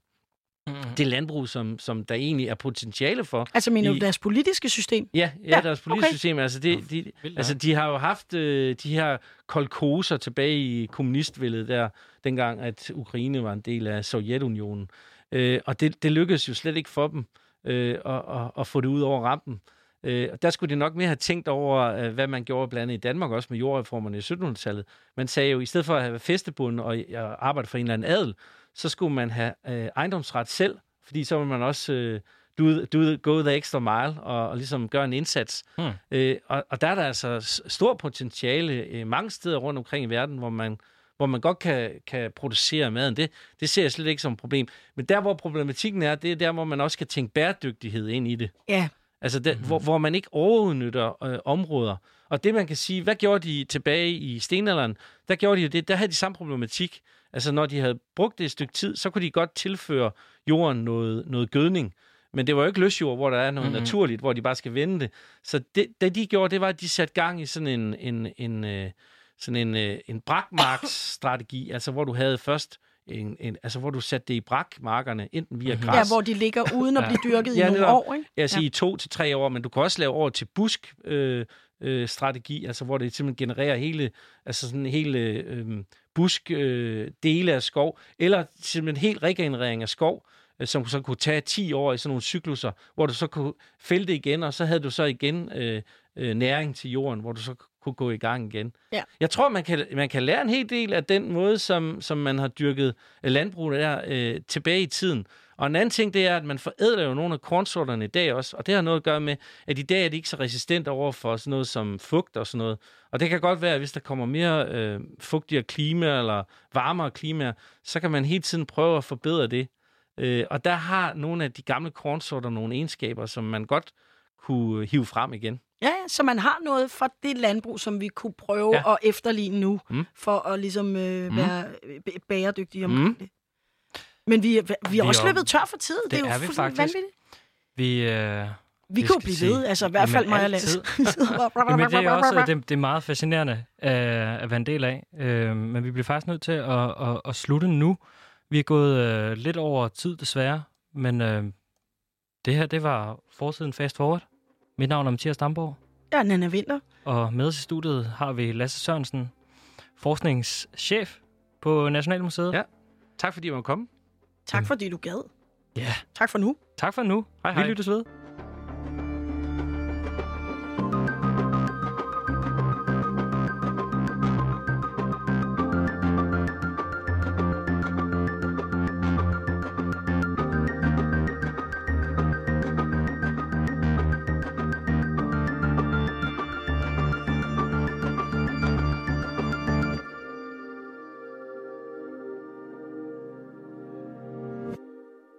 Mm-hmm. det landbrug, som, som der egentlig er potentiale for. Altså mener du i- deres politiske system? Ja, ja, Ja, deres politiske okay. system. Altså, det, de, altså, de har jo haft øh, de her kolkoser tilbage i kommunistvældet der, dengang at Ukraine var en del af Sovjetunionen. Øh, og det, det lykkedes jo slet ikke for dem øh, at, at, at få det ud over rampen. Øh, og der skulle de nok mere have tænkt over, øh, hvad man gjorde blandt andet i Danmark også med jordreformerne i 1700-tallet. Man sagde jo, i stedet for at have festebund og og arbejde for en eller anden adel, så skulle man have øh, ejendomsret selv, fordi så vil man også øh, do, do, go the extra mile og, og ligesom gøre en indsats. Hmm. Øh, og, og der er der altså s- stor potentiale øh, mange steder rundt omkring i verden, hvor man, hvor man godt kan, kan producere maden. Det, det ser jeg slet ikke som et problem. Men der, hvor problematikken er, det er der, hvor man også kan tænke bæredygtighed ind i det. Ja. Altså, der, mm-hmm. hvor, hvor man ikke overudnytter øh, områder. Og det, man kan sige, hvad gjorde de tilbage i stenalderen? Der gjorde de jo det, der havde de samme problematik. Altså, når de havde brugt det et stykke tid, så kunne de godt tilføre jorden noget, noget gødning. Men det var jo ikke løsjord, hvor der er noget Mhm. mm-hmm. naturligt, hvor de bare skal vende det. Så det, det, de gjorde, det var, at de satte gang i sådan en, en, en, øh, sådan en, øh, en brakmarksstrategi, altså hvor du havde først en, en, altså hvor du satte det i brakmarkerne, enten via Mhm. græs, ja, hvor de ligger uden at blive dyrket Ja, i nogle år. Ikke? jeg siger i to til tre år, men du kan også lave over til busk øh, øh, strategi, altså hvor det simpelthen genererer hele, altså sådan hele øh, busk øh, dele af skov, eller simpelthen helt regenerering af skov, øh, som så kunne tage 10 år i sådan nogle cykluser, hvor du så kunne fælde det igen, og så havde du så igen øh, øh, næring til jorden, hvor du så kunne gå i gang igen. Ja. Jeg tror, man kan, man kan lære en hel del af den måde, som, som man har dyrket øh, landbrug der øh, tilbage i tiden. Og en anden ting, det er, at man forædler jo nogle af kornsorterne i dag også, og det har noget at gøre med, at i dag er de ikke så resistente over for sådan noget som fugt og sådan noget. Og det kan godt være, at hvis der kommer mere øh, fugtigere klima eller varmere klima, så kan man hele tiden prøve at forbedre det. Øh, og der har nogle af de gamle kornsorter nogle egenskaber, som man godt kunne hive frem igen. Ja, så man har noget fra det landbrug, som vi kunne prøve Ja. at efterligne nu, Mm. for at ligesom øh, Mm. være øh, bæredygtige omkring Mm. det. Men vi, vi er Vi er også jo- løbet tør for tid. Det, det er jo er vi faktisk. vanvittigt. Vi, øh, Vi kunne blive sige- ved, altså i hvert fald mig og Lasse. [laughs] [laughs] Jamen, det er også [laughs] det, det er meget fascinerende øh, at være en del af. Øh, men vi bliver faktisk nødt til at, at, at slutte nu. Vi er gået øh, lidt over tid, desværre. Men øh, det her, det var forsiden Fast Forward. Mit navn er Mathias Damborg. Ja, Nana Vinter. Og med os i studiet har vi Lasse Sørensen, forskningschef på Nationalmuseet. Ja. Tak fordi I måtte komme. Tak fordi du gad. Ja. Tak for nu. Tak for nu. Hej, Vi hej. lyttes ved.